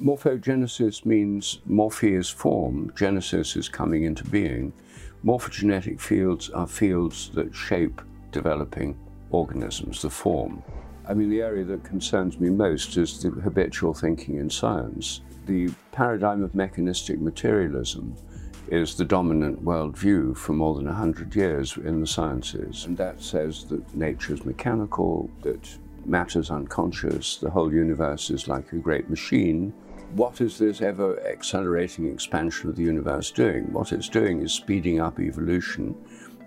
Morphogenesis means morphe is form, genesis is coming into being. Morphogenetic fields are fields that shape developing organisms, the form. I mean, the area that concerns me most is the habitual thinking in science. The paradigm of mechanistic materialism is the dominant worldview for more than 100 years in the sciences. And that says that nature is mechanical, that matter is unconscious, the whole universe is like a great machine. What is this ever accelerating expansion of the universe doing? What it's doing is speeding up evolution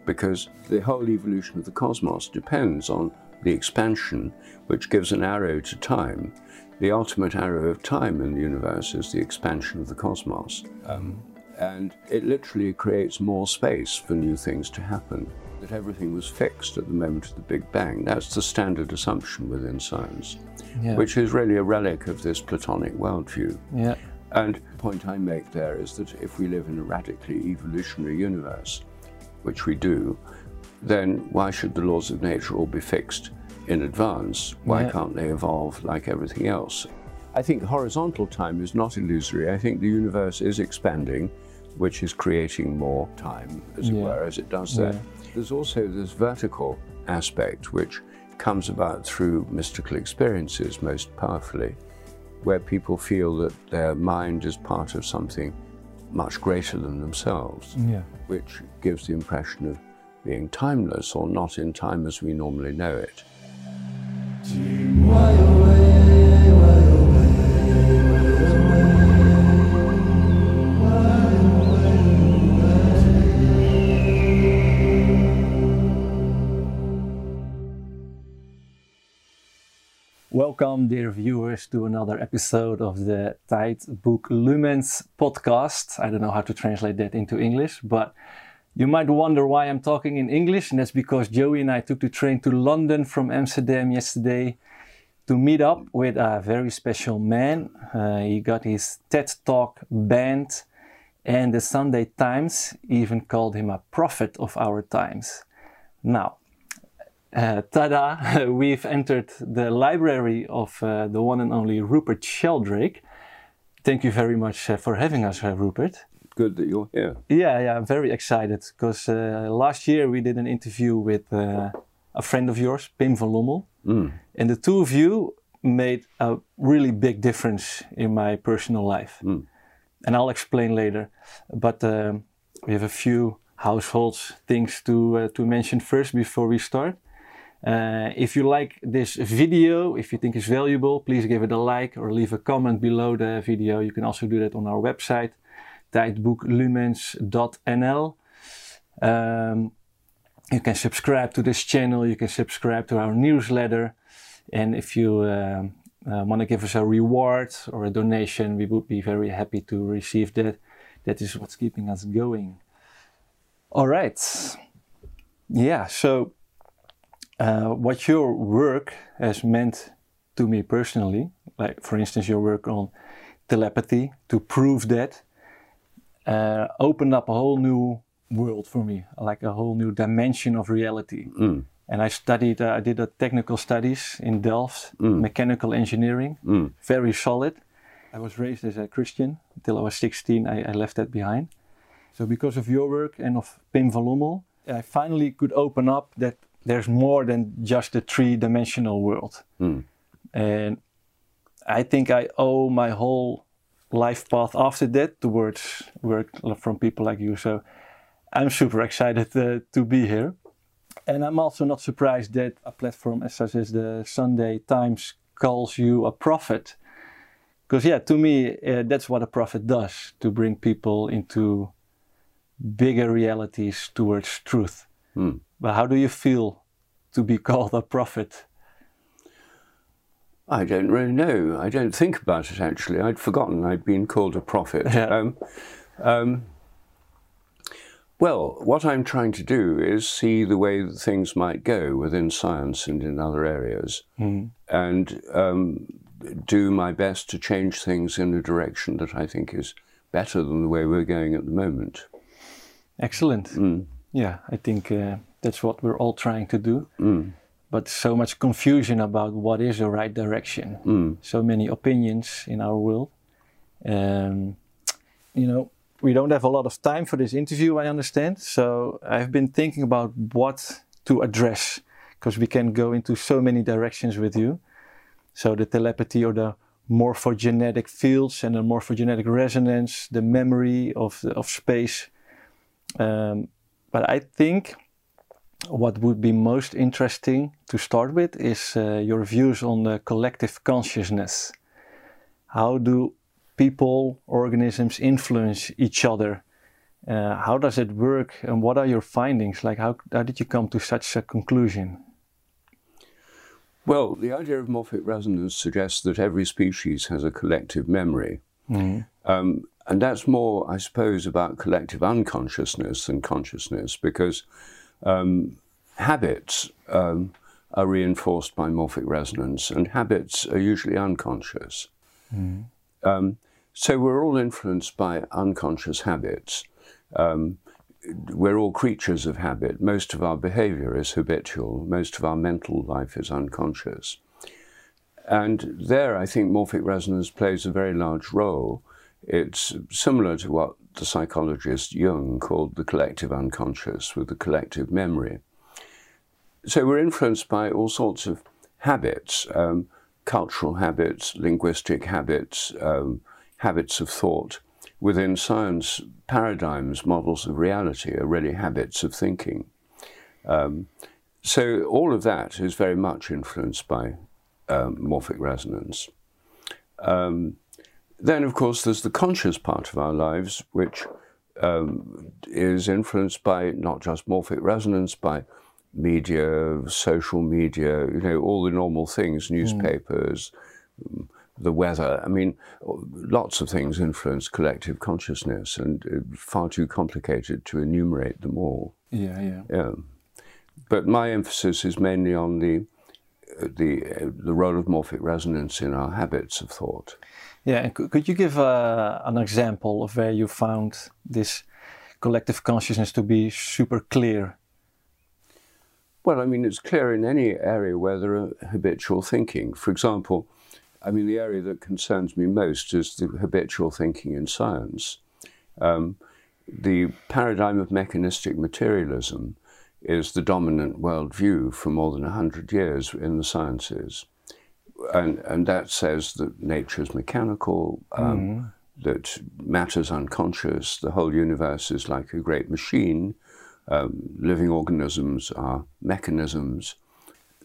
because the whole evolution of the cosmos depends on the expansion, which gives an arrow to time. The ultimate arrow of time in the universe is the expansion of the cosmos. Um, and it literally creates more space for new things to happen. That everything was fixed at the moment of the Big Bang. That's the standard assumption within science, yeah. which is really a relic of this Platonic worldview. Yeah. And the point I make there is that if we live in a radically evolutionary universe, which we do, then why should the laws of nature all be fixed in advance? Why yeah. can't they evolve like everything else? I think horizontal time is not illusory. I think the universe is expanding which is creating more time, as it were, as it does that. Yeah. There's also this vertical aspect, which comes about through mystical experiences most powerfully, where people feel that their mind is part of something much greater than themselves, yeah. which gives the impression of being timeless or not in time as we normally know it. Welcome, dear viewers, to another episode of the Book Lumens podcast. I don't know how to translate that into English, but you might wonder why I'm talking in English, and that's because Joey and I took the train to London from Amsterdam yesterday to meet up with a very special man. Uh, he got his TED Talk banned, and the Sunday Times even called him a prophet of our times. Now, uh, tada, we've entered the library of uh, the one and only Rupert Sheldrake. Thank you very much uh, for having us, uh, Rupert. Good that you're here. Yeah, yeah, I'm very excited because uh, last year we did an interview with uh, a friend of yours, Pim van Lommel. Mm. And the two of you made a really big difference in my personal life. Mm. And I'll explain later. But um, we have a few households things to, to mention first before we start. Uh, if you like this video, if you think it's valuable, please give it a like or leave a comment below the video. You can also do that on our website, tijdboeklumens.nl. Um, you can subscribe to this channel, you can subscribe to our newsletter. And if you uh, uh, want to give us a reward or a donation, we would be very happy to receive that. That is what's keeping us going. All right. Yeah, so uh, what your work has meant to me personally, like for instance, your work on telepathy to prove that, uh, opened up a whole new world for me, like a whole new dimension of reality. Mm. And I studied, uh, I did a technical studies in Delft, mm. mechanical engineering, mm. very solid. I was raised as a Christian until I was 16. I, I, left that behind. So because of your work and of Pim van Lommel, I finally could open up that there's more than just a three-dimensional world. Mm. And I think I owe my whole life path after that towards work from people like you. So I'm super excited uh, to be here. And I'm also not surprised that a platform as such as the Sunday Times calls you a prophet. Because, yeah, to me, uh, that's what a prophet does to bring people into bigger realities towards truth. Mm. But how do you feel to be called a prophet? I don't really know. I don't think about it actually. I'd forgotten I'd been called a prophet. Yeah. Um, um, well, what I'm trying to do is see the way that things might go within science and in other areas, mm. and um, do my best to change things in a direction that I think is better than the way we're going at the moment. Excellent. Mm. Yeah, I think uh, that's what we're all trying to do. Mm. But so much confusion about what is the right direction. Mm. So many opinions in our world. Um, you know, we don't have a lot of time for this interview, I understand. So I've been thinking about what to address because we can go into so many directions with you. So the telepathy or the morphogenetic fields and the morphogenetic resonance, the memory of, of space. Um, but I think what would be most interesting to start with is uh, your views on the collective consciousness. How do people, organisms influence each other? Uh, how does it work and what are your findings? Like, how, how did you come to such a conclusion? Well, the idea of morphic resonance suggests that every species has a collective memory. Mm. Um, and that's more, I suppose, about collective unconsciousness than consciousness because um, habits um, are reinforced by morphic resonance, and habits are usually unconscious. Mm. so we're all influenced by unconscious habits. Um, we're all creatures of habit. Most of our behavior is habitual. Most of our mental life is unconscious. And there, I think morphic resonance plays a very large role. It's similar to what the psychologist Jung called the collective unconscious with the collective memory. So we're influenced by all sorts of habits, um, cultural habits, linguistic habits, um, habits of thought within science paradigms, models of reality are really habits of thinking. Um, so all of that is very much influenced by um, morphic resonance. Then, of course, there's the conscious part of our lives, which um, is influenced by not just morphic resonance, by media, social media, you know, all the normal things, hmm. newspapers, mm the weather. I mean, lots of things influence collective consciousness, and far too complicated to enumerate them all. Yeah, yeah. Yeah. But my emphasis is mainly on the the the role of morphic resonance in our habits of thought. Yeah, and could you give uh, an example of where you found this collective consciousness to be super clear? Well, I mean, it's clear in any area where there are habitual thinking. For example, I mean, the area that concerns me most is the habitual thinking in science. Um, the paradigm of mechanistic materialism is the dominant worldview for more than 100 years in the sciences. And, and that says that nature is mechanical, um, mm. that matter's unconscious, the whole universe is like a great machine, um, living organisms are mechanisms.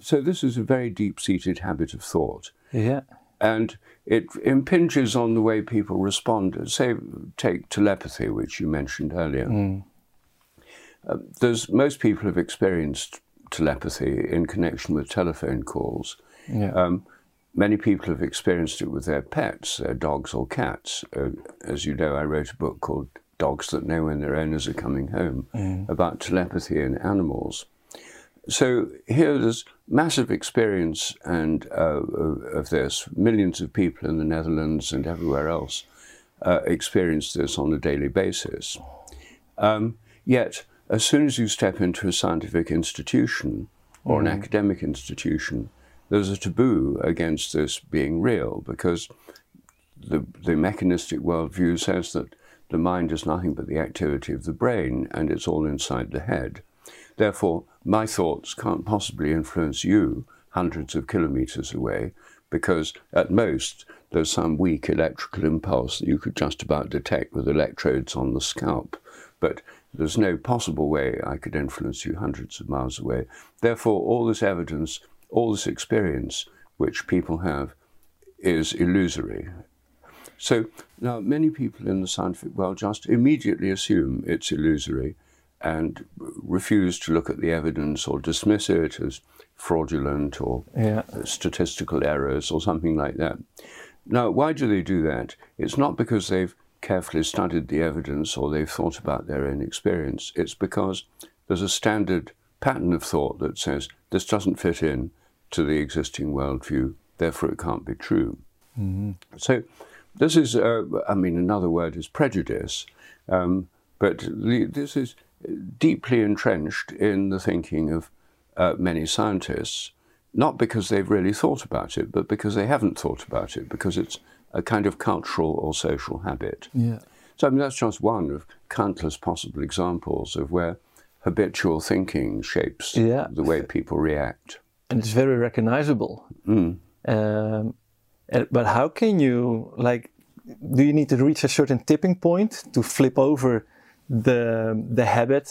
So, this is a very deep seated habit of thought. Yeah and it impinges on the way people respond. Say, take telepathy, which you mentioned earlier. Mm. Uh, there's most people have experienced telepathy in connection with telephone calls. Yeah. Um, many people have experienced it with their pets, their dogs or cats. Uh, as you know, I wrote a book called Dogs That Know When Their Owners Are Coming Home mm. about telepathy in animals. So here there's massive experience and uh, of this. Millions of people in the Netherlands and everywhere else uh, experience this on a daily basis. Um, yet, as soon as you step into a scientific institution or an mm. academic institution, there's a taboo against this being real because the, the mechanistic worldview says that the mind is nothing but the activity of the brain and it's all inside the head. Therefore, my thoughts can't possibly influence you hundreds of kilometers away because at most there's some weak electrical impulse that you could just about detect with electrodes on the scalp. But there's no possible way I could influence you hundreds of miles away. Therefore, all this evidence, all this experience which people have is illusory. So now many people in the scientific world just immediately assume it's illusory and refuse to look at the evidence or dismiss it as fraudulent or yeah. Uh, statistical errors or something like that. Now, why do they do that? It's not because they've carefully studied the evidence or they've thought about their own experience. It's because there's a standard pattern of thought that says this doesn't fit in to the existing worldview, therefore it can't be true. Mm-hmm. So, this is, uh, I mean, another word is prejudice, um, but the, this is deeply entrenched in the thinking of uh, many scientists, not because they've really thought about it, but because they haven't thought about it, because it's a kind of cultural or social habit. Yeah. So, I mean, that's just one of countless possible examples of where habitual thinking shapes Yeah. the way people react. and it's very recognizable. Mm. Um, and, but how can you like? Do you need to reach a certain tipping point to flip over the the habit,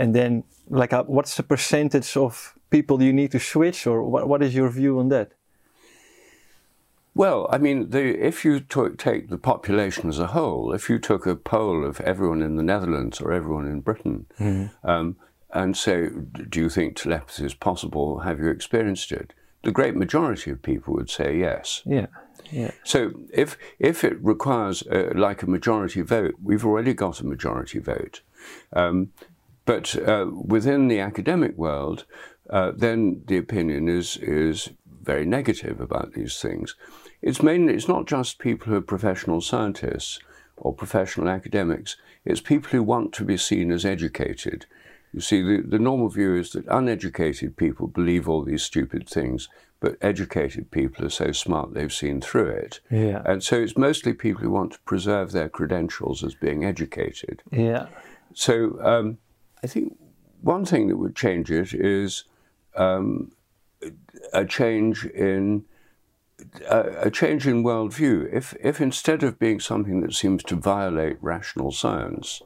and then like uh, what's the percentage of people you need to switch, or what, what is your view on that? Well, I mean, the, if you took, take the population as a whole, if you took a poll of everyone in the Netherlands or everyone in Britain, um, and say, do you think telepathy is possible? Have you experienced it? The great majority of people would say yes. Yeah, yeah, So if if it requires uh, like a majority vote, we've already got a majority vote. Um, but uh, within the academic world, uh, then the opinion is is very negative about these things. It's mainly it's not just people who are professional scientists or professional academics. It's people who want to be seen as educated. You see, the, the normal view is that uneducated people believe all these stupid things, but educated people are so smart they've seen through it. yeah, And so it's mostly people who want to preserve their credentials as being educated. yeah, So um, I think one thing that would change it is um, a change in a, a change in worldview. If if instead of being something that seems to violate rational science,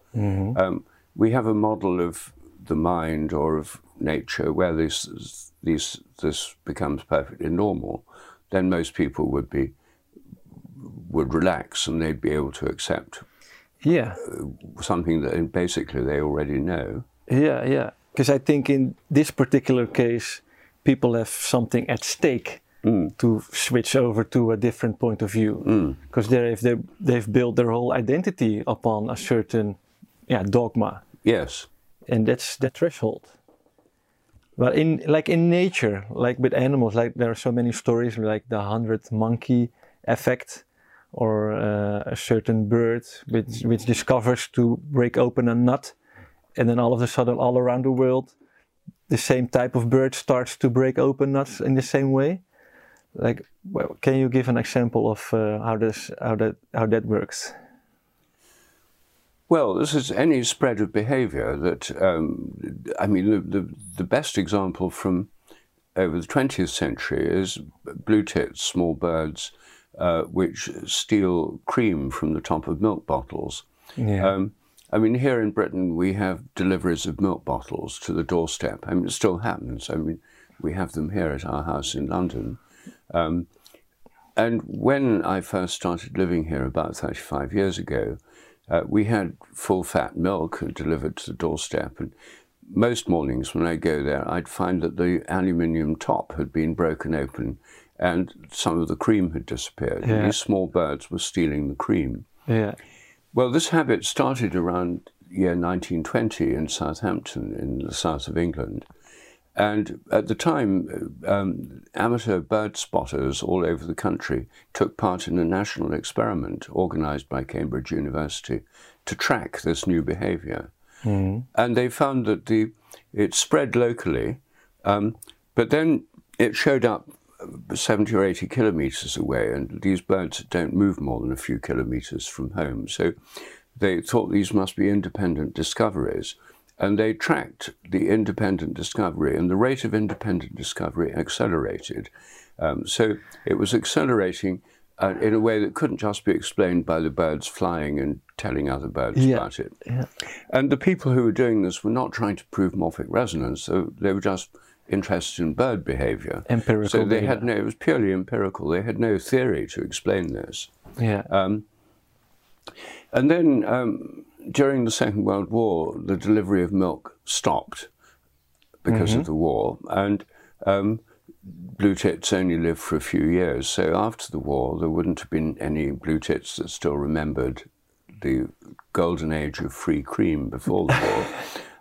um, we have a model of the mind or of nature where this these this becomes perfectly normal, then most people would be would relax and they'd be able to accept yeah, something that basically they already know. yeah, yeah. Because I think in this particular case, people have something at stake to switch over to a different point of view. Because they've they, they've built their whole identity upon a certain yeah dogma. Yes. and that's the threshold. But in like in nature, like with animals, like there are so many stories like the hundred monkey effect, or uh, a certain bird which which discovers to break open a nut, and then all of a sudden, all around the world, the same type of bird starts to break open nuts in the same way. Like, well, can you give an example of uh, how this how that how that works? Well, this is any spread of behaviour that, um, I mean, the, the, the best example from over the 20th century is blue tits, small birds, uh, which steal cream from the top of milk bottles. Yeah. Um, I mean, here in Britain, we have deliveries of milk bottles to the doorstep. I mean, it still happens. I mean, we have them here at our house in London. Um, and when I first started living here about 35 years ago, uh, we had full fat milk delivered to the doorstep. And most mornings when I go there, I'd find that the aluminium top had been broken open and some of the cream had disappeared. Yeah. These small birds were stealing the cream. yeah. Well, this habit started around year 1920 in Southampton, in the south of England. And at the time, um, amateur bird spotters all over the country took part in a national experiment organized by Cambridge University to track this new behavior. And they found that the, it spread locally, um, but then it showed up 70 or 80 kilometers away, and these birds don't move more than a few kilometers from home. So they thought these must be independent discoveries. And they tracked the independent discovery, and the rate of independent discovery accelerated. Um, so it was accelerating uh, in a way that couldn't just be explained by the birds flying and telling other birds Yeah. about it. Yeah. And the people who were doing this were not trying to prove morphic resonance, so they were just interested in bird behavior. Empirical So they data. had no, it was purely empirical. They had no theory to explain this. Yeah. And then um, during the Second World War, the delivery of milk stopped because of the war, and um, blue tits only lived for a few years. So after the war, there wouldn't have been any blue tits that still remembered the golden age of free cream before the war.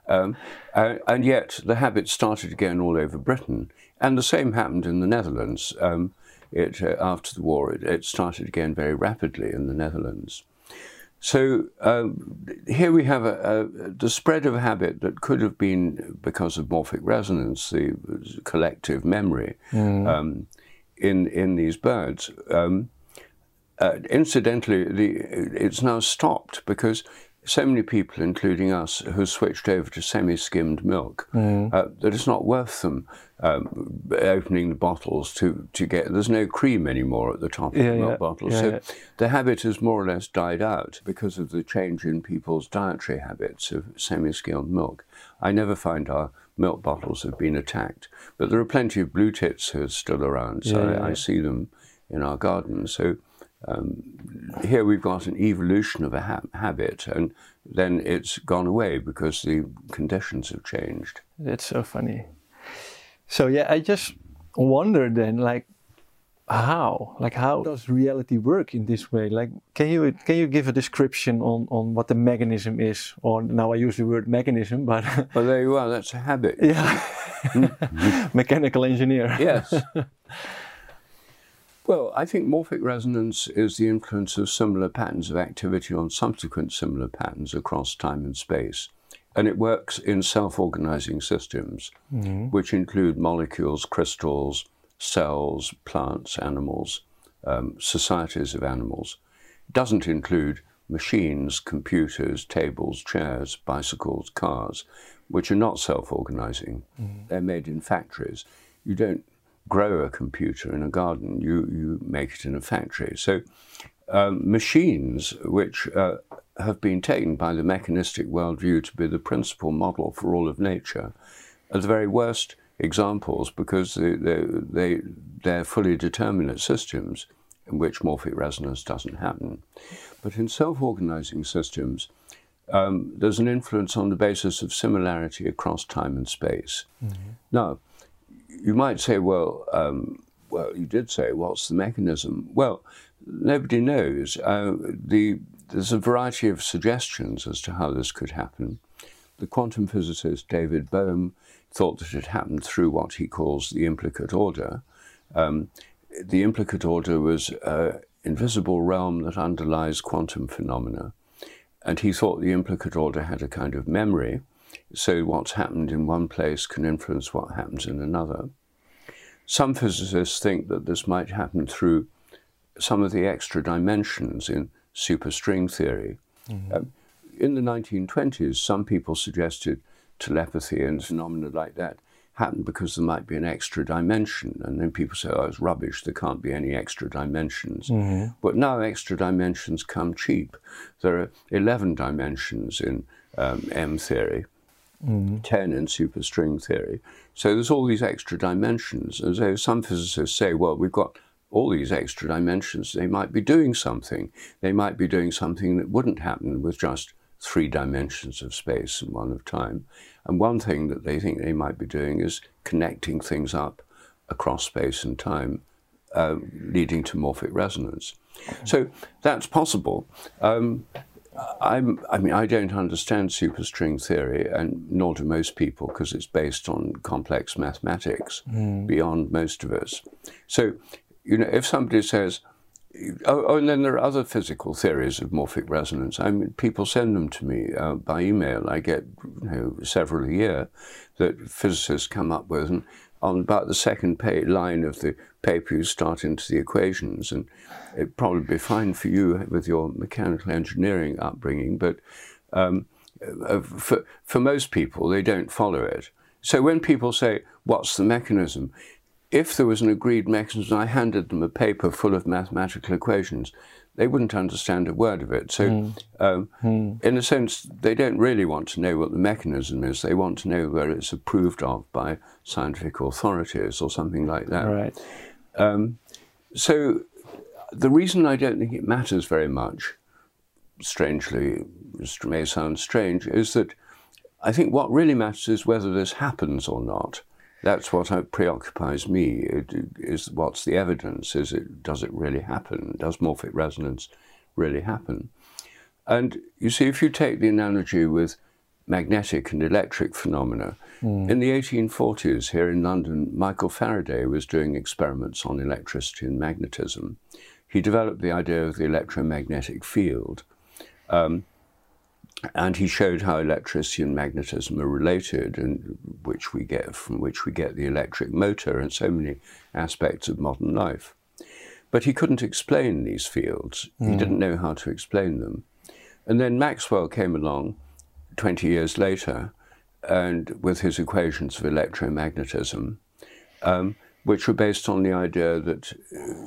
Um, and, and yet the habit started again all over Britain, and the same happened in the Netherlands. Um, it, uh, after the war, it, it started again very rapidly in the Netherlands. So um, here we have a, a, the spread of habit that could have been because of morphic resonance, the collective memory um, in in these birds. Um, uh, incidentally, the, it's now stopped because so many people, including us, who switched over to semi-skimmed milk, mm. uh, that it's not worth them um, opening the bottles to, to get. There's no cream anymore at the top of the milk yeah. bottles, yeah, so the habit has more or less died out because of the change in people's dietary habits of semi-skimmed milk. I never find our milk bottles have been attacked, but there are plenty of blue tits who are still around, so I, I see them in our garden. So um, here we've got an evolution of a ha habit, and then it's gone away because the conditions have changed. That's so funny. So yeah, I just wonder then, like, how, like, how does reality work in this way? Like, can you can you give a description on on what the mechanism is? Or now I use the word mechanism, but well, there you are. That's a habit. Yeah, mechanical engineer. Yes. Well, I think morphic resonance is the influence of similar patterns of activity on subsequent similar patterns across time and space. And it works in self organizing systems, mm-hmm. which include molecules, crystals, cells, plants, animals, um, societies of animals. It doesn't include machines, computers, tables, chairs, bicycles, cars, which are not self organizing. Mm-hmm. They're made in factories. You don't grow a computer in a garden, you, you make it in a factory. So um, machines, which uh, have been taken by the mechanistic worldview to be the principal model for all of nature, are the very worst examples because they, they, they, they're fully determinate systems in which morphic resonance doesn't happen. But in self-organizing systems, um, there's an influence on the basis of similarity across time and space. Mm-hmm. Now, you might say, well, um, well, you did say, what's the mechanism? Well, nobody knows. Uh, the, there's a variety of suggestions as to how this could happen. The quantum physicist David Bohm thought that it happened through what he calls the implicate order. Um, the implicate order was an invisible realm that underlies quantum phenomena. And he thought the implicate order had a kind of memory so what's happened in one place can influence what happens in another. Some physicists think that this might happen through some of the extra dimensions in superstring theory. Mm-hmm. Um, in the 1920s, some people suggested telepathy and phenomena like that happened because there might be an extra dimension. And then people say, oh, it's rubbish, there can't be any extra dimensions. Mm-hmm. But now extra dimensions come cheap. There are 11 dimensions in um, M theory mm. 10 in superstring theory. So there's all these extra dimensions. And so some physicists say, well, we've got all these extra dimensions. They might be doing something. They might be doing something that wouldn't happen with just three dimensions of space and one of time. And one thing that they think they might be doing is connecting things up across space and time, uh, leading to morphic resonance. So that's possible. Um, I'm, I mean, I don't understand superstring theory, and nor do most people, because it's based on complex mathematics mm. beyond most of us. So, you know, if somebody says, oh, oh, and then there are other physical theories of morphic resonance. I mean, people send them to me uh, by email. I get you know, several a year that physicists come up with, and on about the second line of the paper, you start into the equations, and it'd probably be fine for you with your mechanical engineering upbringing, but um, uh, for, for most people, they don't follow it. So when people say, What's the mechanism? If there was an agreed mechanism, I handed them a paper full of mathematical equations, they wouldn't understand a word of it. So, mm. Um, mm. in a sense, they don't really want to know what the mechanism is. They want to know where it's approved of by scientific authorities or something like that. Right. Um, so, the reason I don't think it matters very much, strangely, it may sound strange, is that I think what really matters is whether this happens or not. That's what preoccupies me. It, is what's the evidence? Is it does it really happen? Does morphic resonance really happen? And you see, if you take the analogy with magnetic and electric phenomena, mm. in the 1840s here in London, Michael Faraday was doing experiments on electricity and magnetism. He developed the idea of the electromagnetic field. Um, and he showed how electricity and magnetism are related, and which we get from which we get the electric motor and so many aspects of modern life. but he couldn't explain these fields. He didn't know how to explain them. And then Maxwell came along 20 years later and with his equations of electromagnetism, um, which were based on the idea that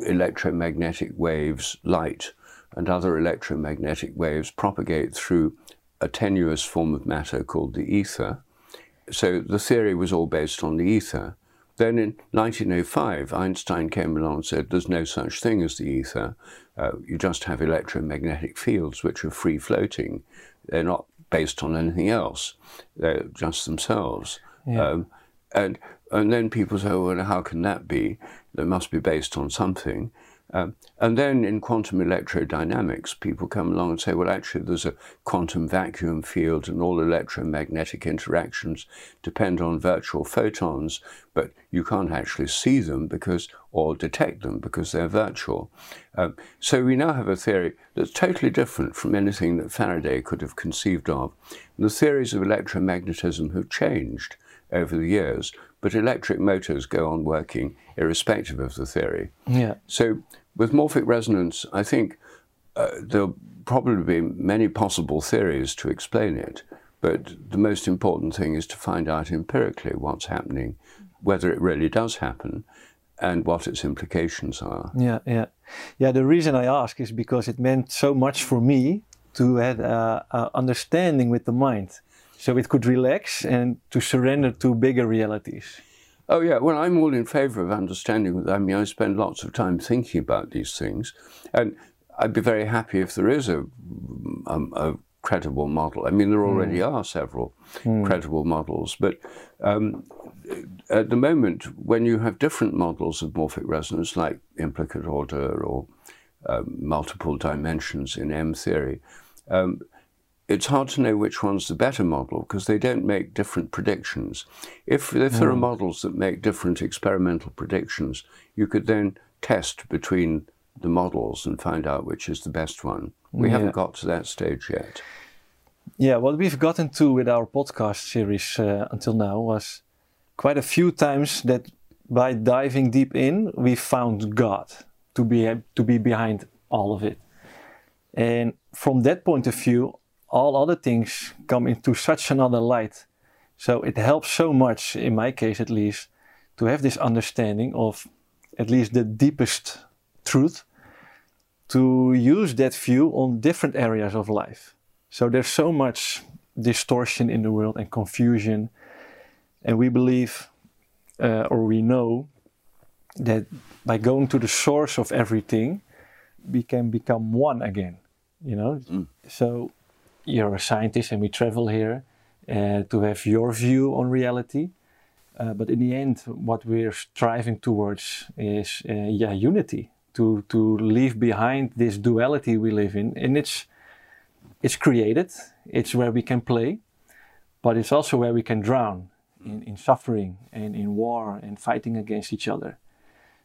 electromagnetic waves, light, and other electromagnetic waves propagate through a tenuous form of matter called the ether. So the theory was all based on the ether. Then in 1905, Einstein came along and said there's no such thing as the ether. Uh, you just have electromagnetic fields which are free floating. They're not based on anything else. They're just themselves. Yeah. Um, and and then people say, well, how can that be? They must be based on something. Um, and then in quantum electrodynamics, people come along and say, well, actually, there's a quantum vacuum field, and all electromagnetic interactions depend on virtual photons, but you can't actually see them because, or detect them because they're virtual. Um, so we now have a theory that's totally different from anything that Faraday could have conceived of. And the theories of electromagnetism have changed over the years, but electric motors go on working irrespective of the theory. Yeah. So with morphic resonance, I think uh, there'll probably be many possible theories to explain it, but the most important thing is to find out empirically what's happening, whether it really does happen, and what its implications are. Yeah, yeah, yeah. The reason I ask is because it meant so much for me to have uh, uh, understanding with the mind, so it could relax and to surrender to bigger realities. Oh, yeah. Well, I'm all in favor of understanding. I mean, I spend lots of time thinking about these things. And I'd be very happy if there is a, um, a credible model. I mean, there already mm. are several mm. credible models. But um, at the moment, when you have different models of morphic resonance, like implicate order or um, multiple dimensions in M theory, um, it's hard to know which one's the better model because they don't make different predictions. If, if there are hmm. models that make different experimental predictions, you could then test between the models and find out which is the best one. We yeah. haven't got to that stage yet. Yeah, what we've gotten to with our podcast series uh, until now was quite a few times that by diving deep in, we found God to be to be behind all of it. And from that point of view, all other things come into such another light. So it helps so much, in my case at least, to have this understanding of at least the deepest truth, to use that view on different areas of life. So there's so much distortion in the world and confusion. And we believe, uh, or we know, that by going to the source of everything, we can become one again. You know? Mm. So you're a scientist and we travel here uh, to have your view on reality. Uh, but in the end, what we're striving towards is uh, yeah, unity. To to leave behind this duality we live in, and it's it's created. It's where we can play, but it's also where we can drown in, in suffering and in war and fighting against each other.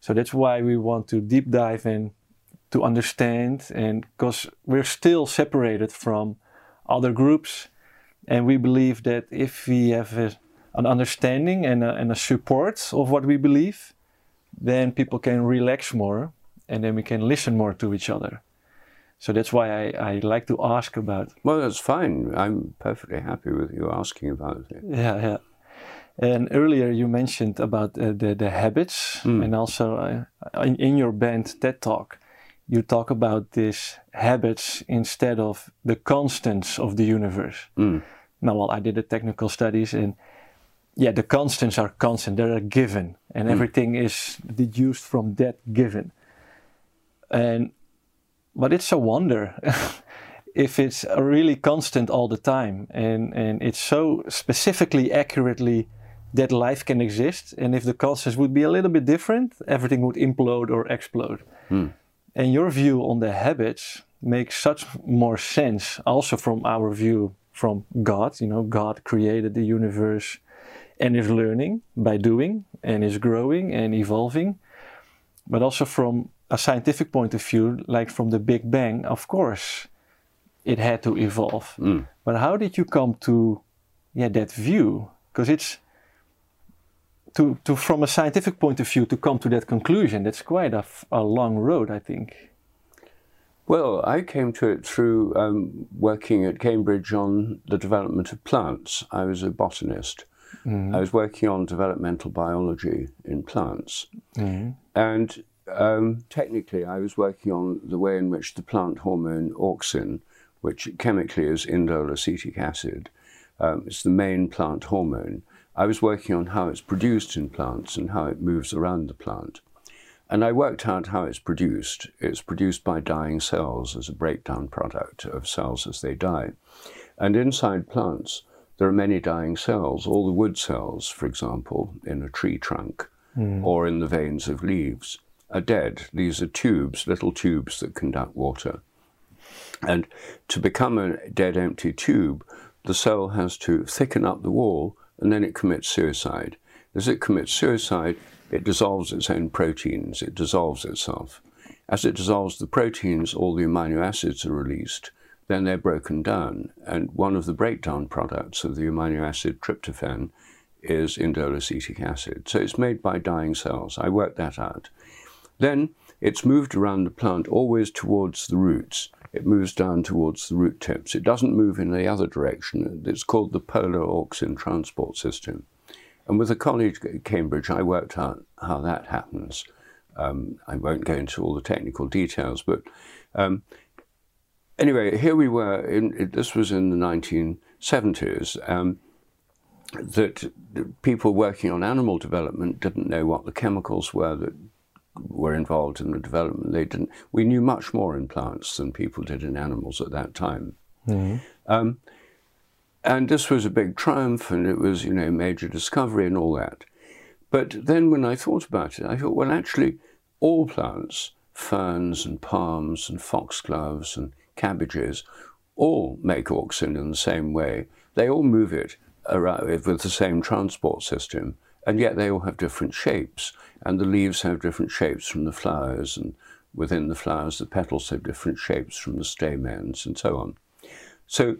So that's why we want to deep dive and to understand, and because we're still separated from other groups. And we believe that if we have a, an understanding and a, and a support of what we believe, then people can relax more and then we can listen more to each other. So that's why I, I like to ask about. Well, that's fine. I'm perfectly happy with you asking about it. Yeah, yeah. And earlier you mentioned about uh, the, the habits mm. and also uh, in, in your banned TED Talk you talk about these habits instead of the constants of the universe. Mm. Now, well, I did the technical studies, and yeah, the constants are constant; they're a given, and mm. everything is deduced from that given. And but it's a wonder if it's really constant all the time, and and it's so specifically accurately that life can exist. And if the constants would be a little bit different, everything would implode or explode. Mm. And your view on the habits makes such more sense also from our view from God. You know, God created the universe and is learning by doing and is growing and evolving. But also from a scientific point of view, like from the Big Bang, of course, it had to evolve. Mm. But how did you come to yeah, that view? Because it's to, to from a scientific point of view to come to that conclusion, that's quite a, a long road, I think. Well, I came to it through um, working at Cambridge on the development of plants. I was a botanist. Mm-hmm. I was working on developmental biology in plants. Mm-hmm. And um, technically, I was working on the way in which the plant hormone auxin, which chemically is indole acetic acid, um, it's the main plant hormone. I was working on how it's produced in plants and how it moves around the plant. And I worked out how it's produced. It's produced by dying cells as a breakdown product of cells as they die. And inside plants, there are many dying cells. All the wood cells, for example, in a tree trunk mm. or in the veins of leaves, are dead. These are tubes, little tubes that conduct water. And to become a dead, empty tube, the cell has to thicken up the wall and then it commits suicide. As it commits suicide, it dissolves its own proteins, it dissolves itself. As it dissolves the proteins, all the amino acids are released. Then they're broken down. And one of the breakdown products of the amino acid tryptophan is indole acid. So it's made by dying cells. I worked that out. Then it's moved around the plant always towards the roots. It moves down towards the root tips. It doesn't move in the other direction. It's called the polar auxin transport system. And with a colleague at Cambridge, I worked out how that happens. Um, I won't go into all the technical details, but um, anyway, here we were. In, this was in the 1970s. Um, that people working on animal development didn't know what the chemicals were that were involved in the development. They didn't. We knew much more in plants than people did in animals at that time. Mm-hmm. Um, and this was a big triumph, and it was, you know, major discovery and all that. But then when I thought about it, I thought, well, actually, all plants, ferns and palms and foxgloves and cabbages, all make auxin in the same way. They all move it around with the same transport system, and yet they all have different shapes. And the leaves have different shapes from the flowers, and within the flowers, the petals have different shapes from the stamens, and so on. So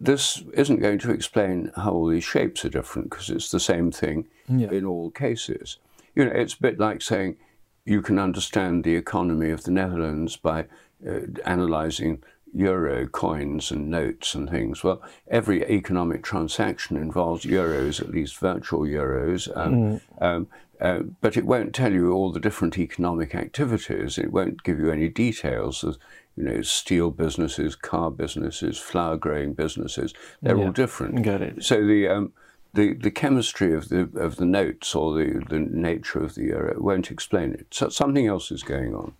this isn't going to explain how all these shapes are different because it's the same thing yeah. in all cases. You know, it's a bit like saying you can understand the economy of the Netherlands by uh, analyzing euro coins and notes and things. Well, every economic transaction involves euros, at least virtual euros. Um, mm. um, uh, but it won't tell you all the different economic activities. It won't give you any details of you know, steel businesses, car businesses, flower growing businesses. They're yeah, all different. Got it. So the um, the the chemistry of the of the notes or the the nature of the euro won't explain it. So something else is going on.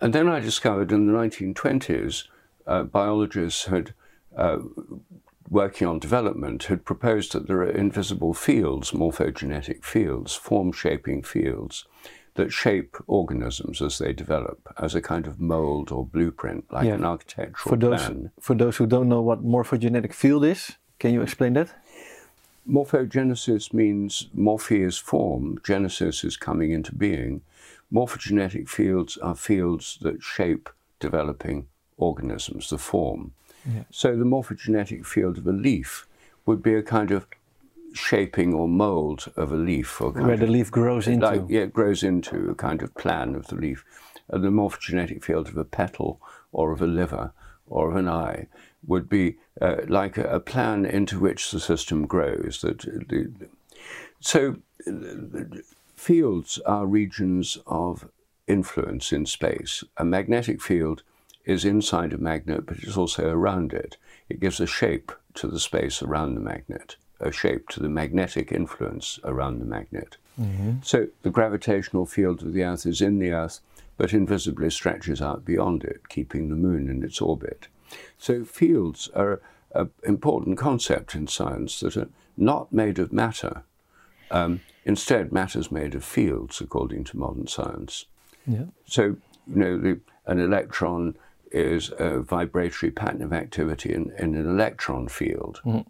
And then I discovered in the 1920s, uh, biologists had. Uh, working on development had proposed that there are invisible fields, morphogenetic fields, form shaping fields, that shape organisms as they develop as a kind of mold or blueprint, like yeah. an architectural for those, plan. For those who don't know what morphogenetic field is, can you explain that? Morphogenesis means morphe is form, genesis is coming into being. Morphogenetic fields are fields that shape developing organisms, the form. Yeah. So the morphogenetic field of a leaf would be a kind of shaping or mold of a leaf. Or Where the leaf grows into. Like, yeah, it grows into a kind of plan of the leaf. And the morphogenetic field of a petal or of a liver or of an eye would be uh, like a, a, plan into which the system grows. That the, so fields are regions of influence in space. A magnetic field is inside a magnet, but it's also around it. It gives a shape to the space around the magnet a shape to the magnetic influence around the magnet. Mm-hmm. So the gravitational field of the Earth is in the Earth, but invisibly stretches out beyond it, keeping the Moon in its orbit. So fields are an important concept in science that are not made of matter. Um, instead, matter is made of fields, according to modern science. Yeah. So, you know, the, an electron is a vibratory pattern of activity in, in an electron field. Mm-hmm.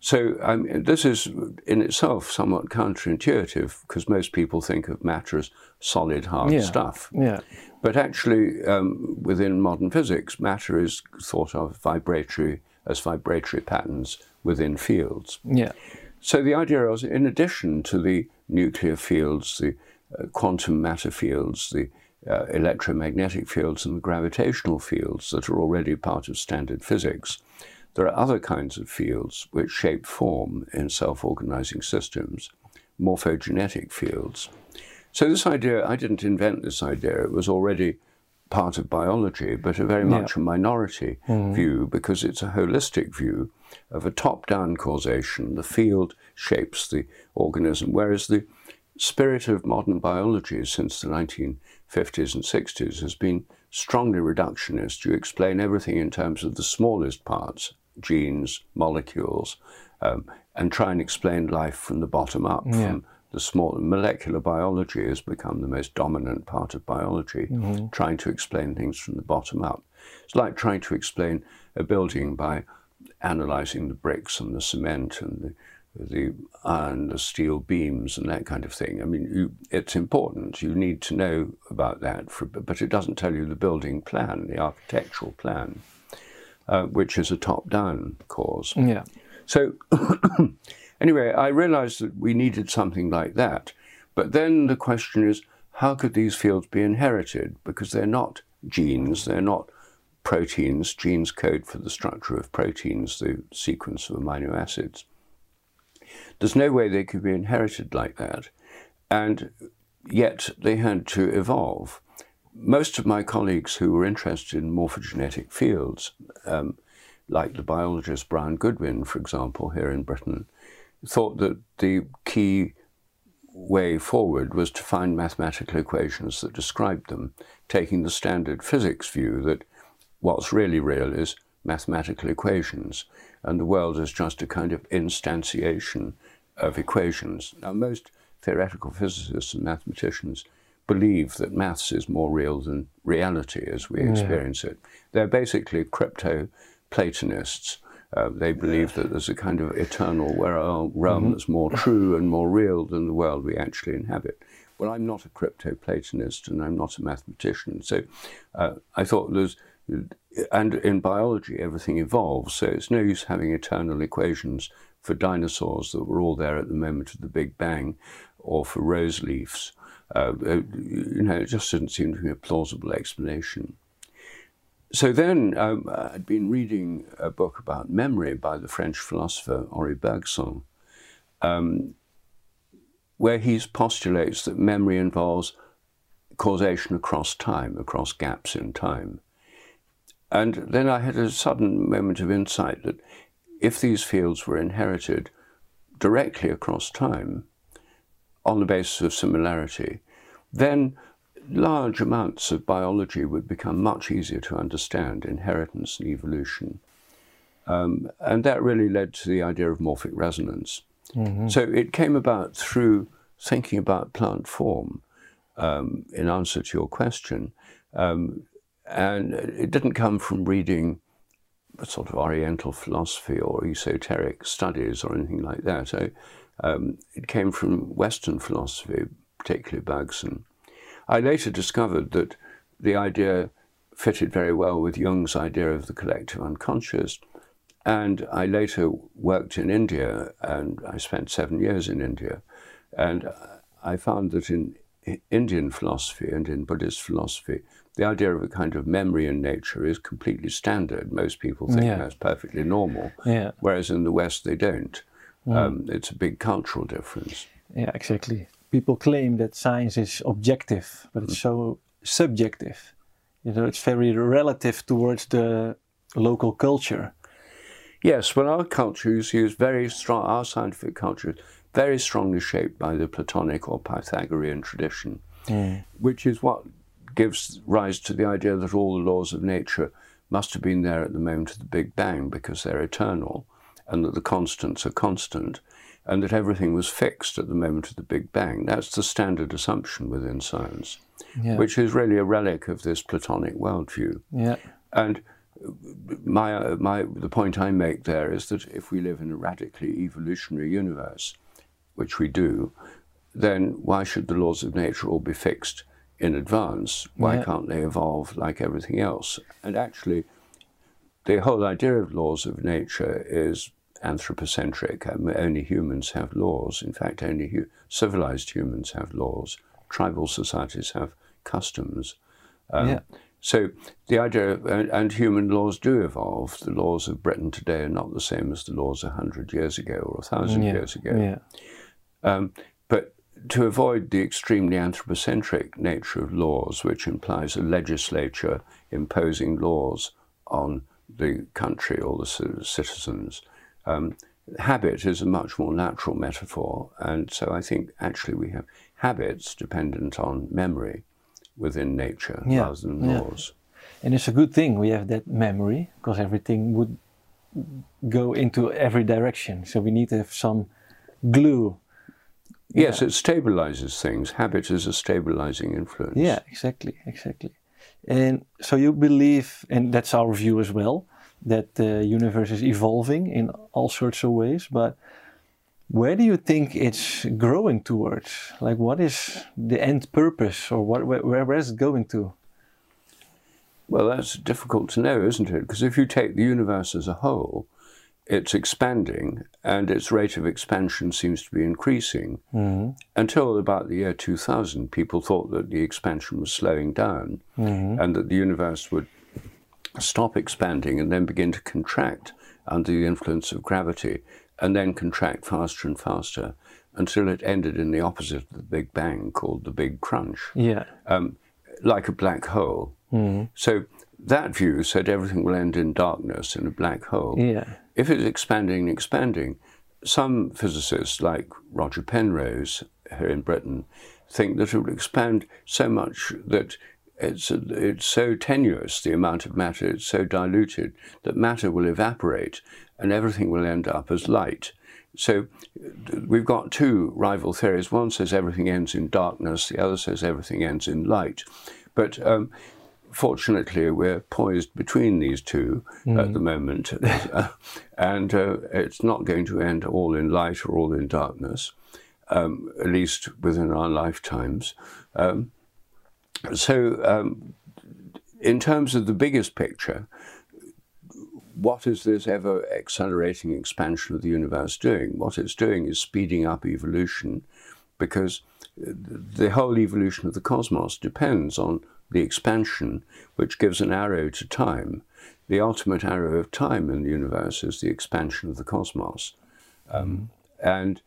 So um, this is in itself somewhat counterintuitive because most people think of matter as solid, hard yeah. stuff. Yeah. But actually, um, within modern physics, matter is thought of vibratory as vibratory patterns within fields. Yeah. So the idea was, in addition to the nuclear fields, the uh, quantum matter fields, the uh, electromagnetic fields, and the gravitational fields that are already part of standard physics, there are other kinds of fields which shape form in self organizing systems, morphogenetic fields. So, this idea, I didn't invent this idea, it was already part of biology, but a very much yeah. a minority mm. view because it's a holistic view of a top down causation. The field shapes the organism, whereas the spirit of modern biology since the 1950s and 60s has been strongly reductionist. You explain everything in terms of the smallest parts genes, molecules, um, and try and explain life from the bottom up. Yeah. From the small molecular biology has become the most dominant part of biology, mm-hmm. trying to explain things from the bottom up. It's like trying to explain a building by analyzing the bricks and the cement and the the iron, the steel beams, and that kind of thing. I mean, you, it's important. You need to know about that, for, but it doesn't tell you the building plan, the architectural plan uh, which is a top-down cause. Yeah. So anyway, I realized that we needed something like that. But then the question is, how could these fields be inherited? Because they're not genes, they're not proteins. Genes code for the structure of proteins, the sequence of amino acids. There's no way they could be inherited like that. And yet they had to evolve most of my colleagues who were interested in morphogenetic fields, um, like the biologist Brian Goodwin, for example, here in Britain, thought that the key way forward was to find mathematical equations that described them, taking the standard physics view that what's really real is mathematical equations, and the world is just a kind of instantiation of equations. Now, most theoretical physicists and mathematicians believe that maths is more real than reality as we experience it. They're basically crypto Platonists. Uh, they believe that there's a kind of eternal realm mm-hmm. that's more true and more real than the world we actually inhabit. Well, I'm not a crypto Platonist and I'm not a mathematician. So uh, I thought there's, and in biology, everything evolves. So it's no use having eternal equations for dinosaurs that were all there at the moment of the Big Bang or for rose leaves. Uh, uh, you know, it just didn't seem to be a plausible explanation. So then um, I'd been reading a book about memory by the French philosopher Henri Bergson, um, where he postulates that memory involves causation across time, across gaps in time. And then I had a sudden moment of insight that if these fields were inherited directly across time, on the basis of similarity, then large amounts of biology would become much easier to understand, inheritance and evolution. Um, and that really led to the idea of morphic resonance. Mm-hmm. So it came about through thinking about plant form um, in answer to your question. Um, and it didn't come from reading a sort of Oriental philosophy or esoteric studies or anything like that. So, um, it came from Western philosophy, particularly Bergson. I later discovered that the idea fitted very well with Jung's idea of the collective unconscious. And I later worked in India, and I spent seven years in India. And I found that in Indian philosophy and in Buddhist philosophy, the idea of a kind of memory in nature is completely standard. Most people think yeah. that's perfectly normal, yeah. whereas in the West they don't. Mm. Um, it's a big cultural difference. Yeah, exactly. People claim that science is objective, but it's mm. so subjective. You know, it's very relative towards the local culture. Yes, well, our culture is very strong. Our scientific culture is very strongly shaped by the Platonic or Pythagorean tradition, mm. which is what gives rise to the idea that all the laws of nature must have been there at the moment of the Big Bang because they're eternal and that the constants are constant, and that everything was fixed at the moment of the Big Bang. That's the standard assumption within science, yeah. which is really a relic of this Platonic worldview. Yeah. And my, my, the point I make there is that if we live in a radically evolutionary universe, which we do, then why should the laws of nature all be fixed in advance? Why yeah. can't they evolve like everything else? And actually, the whole idea of laws of nature is anthropocentric. Um, only humans have laws. In fact, only hu- civilized humans have laws. Tribal societies have customs. Um, yeah. So the idea, of, and, and, human laws do evolve. The laws of Britain today are not the same as the laws a hundred years ago or a thousand yeah. years ago. Yeah. Um, but to avoid the extremely anthropocentric nature of laws, which implies a legislature imposing laws on the country or the citizens, um, habit is a much more natural metaphor. And so I think actually we have habits dependent on memory within nature yeah. rather than yeah. laws. And it's a good thing we have that memory because everything would go into every direction. So we need to have some glue. Yes, yeah. it stabilizes things. Habit is a stabilizing influence. Yeah, exactly, exactly. And so you believe, and that's our view as well, that the universe is evolving in all sorts of ways, but where do you think it's growing towards? Like, what is the end purpose, or what, where, where is it going to? Well, that's difficult to know, isn't it? Because if you take the universe as a whole, it's expanding, and its rate of expansion seems to be increasing. Mm-hmm. Until about the year 2000, people thought that the expansion was slowing down, mm-hmm. and that the universe would stop expanding and then begin to contract under the influence of gravity and then contract faster and faster until it ended in the opposite of the Big Bang, called the Big Crunch. Yeah. Um, like a black hole. Mm. So that view said everything will end in darkness in a black hole. Yeah. If it's expanding and expanding, some physicists like Roger Penrose here in Britain think that it will expand so much that it's, it's so tenuous, the amount of matter, it's so diluted that matter will evaporate and everything will end up as light. So we've got two rival theories. One says everything ends in darkness, the other says everything ends in light. But um, fortunately, we're poised between these two mm. at the moment, and uh, it's not going to end all in light or all in darkness, um, at least within our lifetimes. Um, so, um, in terms of the biggest picture, what is this ever accelerating expansion of the universe doing? What it's doing is speeding up evolution because the whole evolution of the cosmos depends on the expansion, which gives an arrow to time. The ultimate arrow of time in the universe is the expansion of the cosmos. Um, and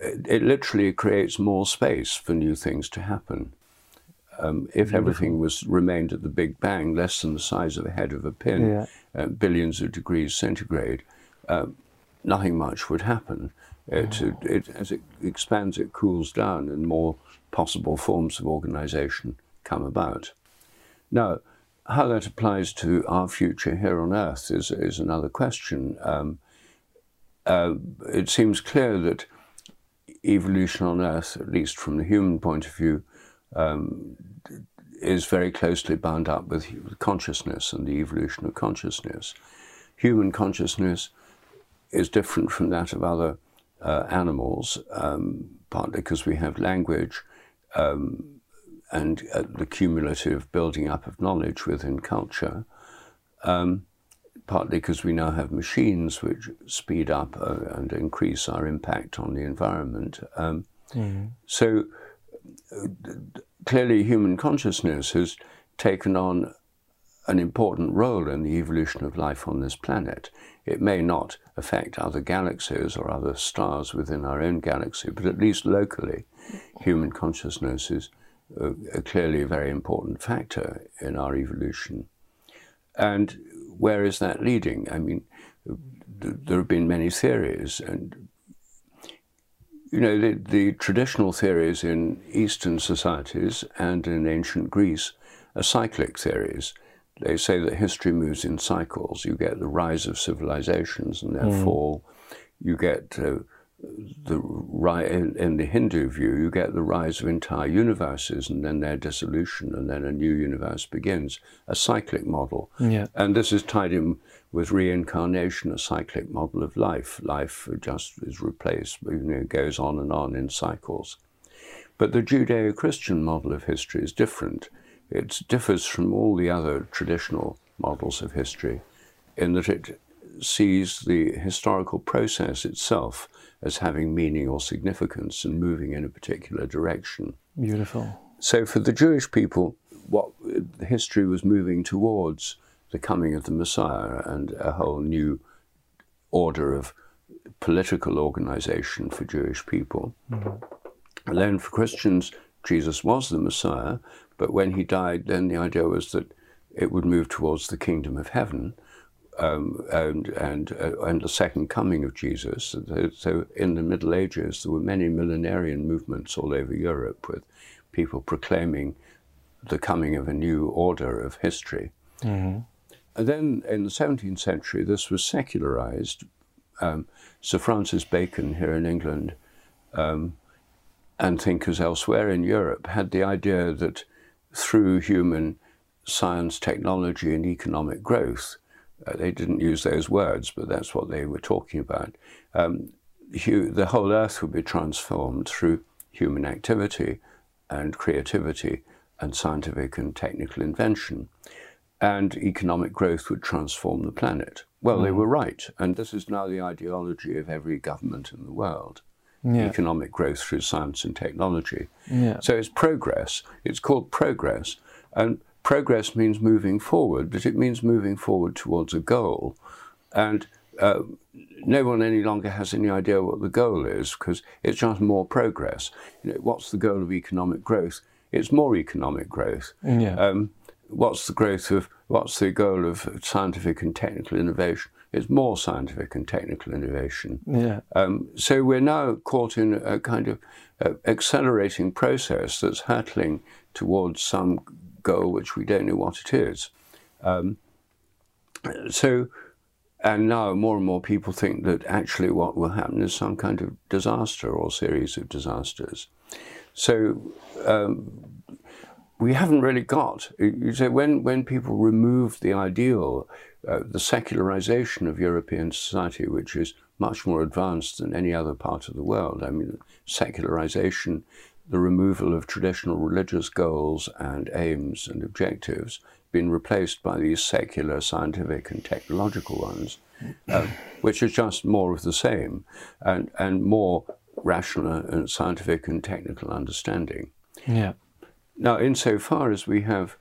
it, it, literally creates more space for new things to happen. Um, if Beautiful. everything was remained at the Big Bang, less than the size of a head of a pin, yeah. uh, billions of degrees centigrade, uh, nothing much would happen. It, oh. it, it, as it expands, it cools down, and more possible forms of organization come about. Now, how that applies to our future here on Earth is, is another question. Um, uh, it seems clear that evolution on Earth, at least from the human point of view, um, is very closely bound up with consciousness and the evolution of consciousness. Human consciousness is different from that of other uh, animals, um, partly because we have language um, and uh, the cumulative building up of knowledge within culture, um, partly because we now have machines which speed up uh, and increase our impact on the environment. Mm. So clearly human consciousness has taken on an important role in the evolution of life on this planet. It may not affect other galaxies or other stars within our own galaxy, but at least locally, human consciousness is a, a clearly a very important factor in our evolution. And where is that leading? I mean, there have been many theories, and you know, the, the traditional theories in Eastern societies and in ancient Greece are cyclic theories. They say that history moves in cycles. You get the rise of civilizations and their mm. fall. You get uh, the in, in, the Hindu view, you get the rise of entire universes and then their dissolution, and then a new universe begins. A cyclic model, yeah. and this is tied in with reincarnation, a cyclic model of life. Life just is replaced, you know, goes on and on in cycles. But the Judeo Christian model of history is different. It differs from all the other traditional models of history in that it sees the historical process itself as having meaning or significance and moving in a particular direction. Beautiful. So for the Jewish people, what history was moving towards the coming of the Messiah and a whole new order of political organization for Jewish people. Mm-hmm. And then for Christians, Jesus was the Messiah, but when he died, then the idea was that it would move towards the kingdom of heaven um, and and uh, and the second coming of Jesus. So in the Middle Ages, there were many millenarian movements all over Europe with people proclaiming the coming of a new order of history. Mm-hmm. And then in the 17th century, this was secularized. Um, Sir Francis Bacon here in England um, and thinkers elsewhere in Europe had the idea that through human science, technology, and economic growth, uh, they didn't use those words, but that's what they were talking about. Um, the whole earth would be transformed through human activity and creativity and scientific and technical invention. And economic growth would transform the planet. Well, mm. they were right. And this is now the ideology of every government in the world. Yeah. Economic growth through science and technology. Yeah. So it's progress. It's called progress. And progress means moving forward, but it means moving forward towards a goal. And uh, no one any longer has any idea what the goal is because it's just more progress. You know, what's the goal of economic growth? It's more economic growth. Yeah. Um, what's the growth of what's the goal of scientific and technical innovation? It's more scientific and technical innovation. Yeah. Um, so we're now caught in a kind of uh, accelerating process that's hurtling towards some goal which we don't know what it is. Um, so, and now more and more people think that actually what will happen is some kind of disaster or series of disasters. So, um, we haven't really got. You say when when people remove the ideal, uh, the secularization of European society, which is much more advanced than any other part of the world. I mean, secularization the removal of traditional religious goals and aims and objectives been replaced by these secular, scientific, and technological ones, uh, which are just more of the same and, and more rational and scientific and technical understanding. Yeah. Now, insofar as we have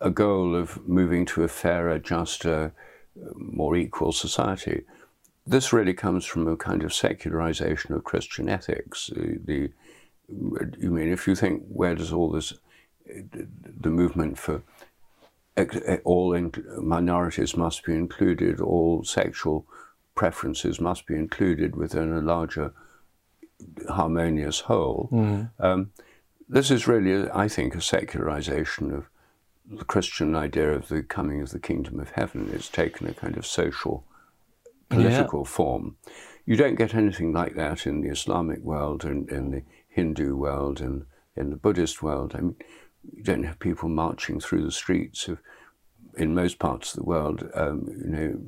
a goal of moving to a fairer, juster, more equal society, this really comes from a kind of secularization of Christian ethics. The, the you mean if you think where does all this the movement for all minorities must be included, all sexual preferences must be included within a larger harmonious whole. Mm. Um, this is really, I think, a secularization of the Christian idea of the coming of the kingdom of heaven. It's taken a kind of social, political yeah. form. You don't get anything like that in the Islamic world and in the Hindu world and in the Buddhist world. I mean, you don't have people marching through the streets of, in most parts of the world, um, you know,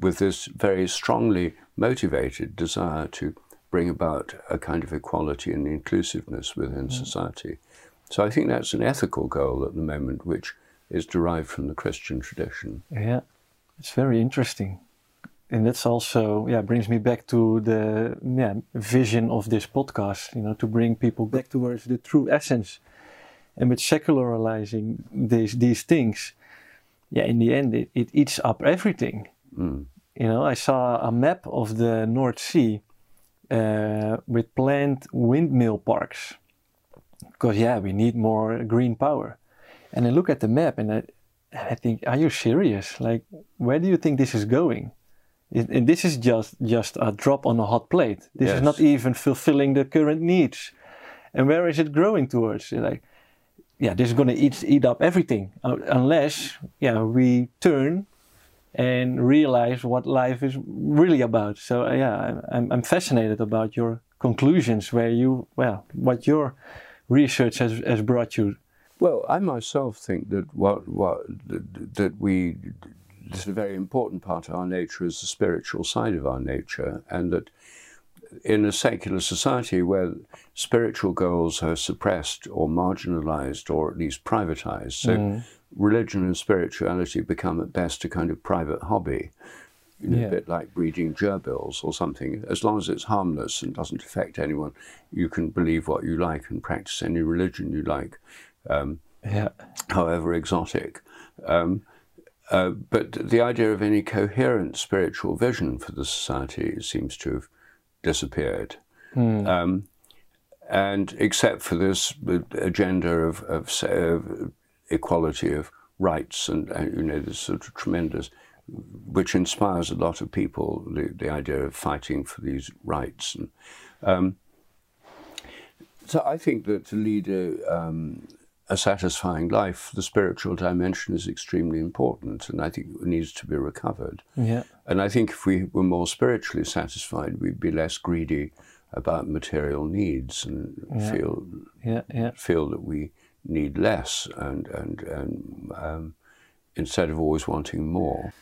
with this very strongly motivated desire to bring about a kind of equality and inclusiveness within mm. society. So I think that's an ethical goal at the moment, which is derived from the Christian tradition. Yeah, it's very interesting and that's also yeah brings me back to the yeah vision of this podcast you know to bring people back towards the true essence. And with secularizing these these things yeah in the end it, it eats up everything. Mm. you know i saw a map of the north sea uh, with planned windmill parks. Because yeah we need more green power. And i look at the map and I, I think are you serious? Like where do you think this is going and this is just just a drop on a hot plate. This yes. is not even fulfilling the current needs. And where is it growing towards? Like, yeah, this is going to eat eat up everything uh, unless yeah we turn and realize what life is really about. So uh, yeah, I'm I'm fascinated about your conclusions where you well what your research has has brought you. Well, I myself think that what what that, that we this is a very important part of our nature is the spiritual side of our nature, and that in a secular society where spiritual goals are suppressed or marginalized or at least privatized, so mm. religion and spirituality become at best a kind of private hobby. you know, Yeah. a bit like breeding gerbils or something. As long as it's harmless and doesn't affect anyone, you can believe what you like and practice any religion you like, um, Yeah. however exotic. Um, uh, but the idea of any coherent spiritual vision for the society seems to have disappeared. Um, and except for this agenda of, of, say, of equality of rights and, uh, you know this sort of tremendous which inspires a lot of people the, the idea of fighting for these rights and um, so I think that to lead a, um, a satisfying life the spiritual dimension is extremely important and I think it needs to be recovered Yeah. and I think if we were more spiritually satisfied we'd be less greedy about material needs and Yeah. feel Yeah. Yeah. feel that we need less and and and um, instead of always wanting more.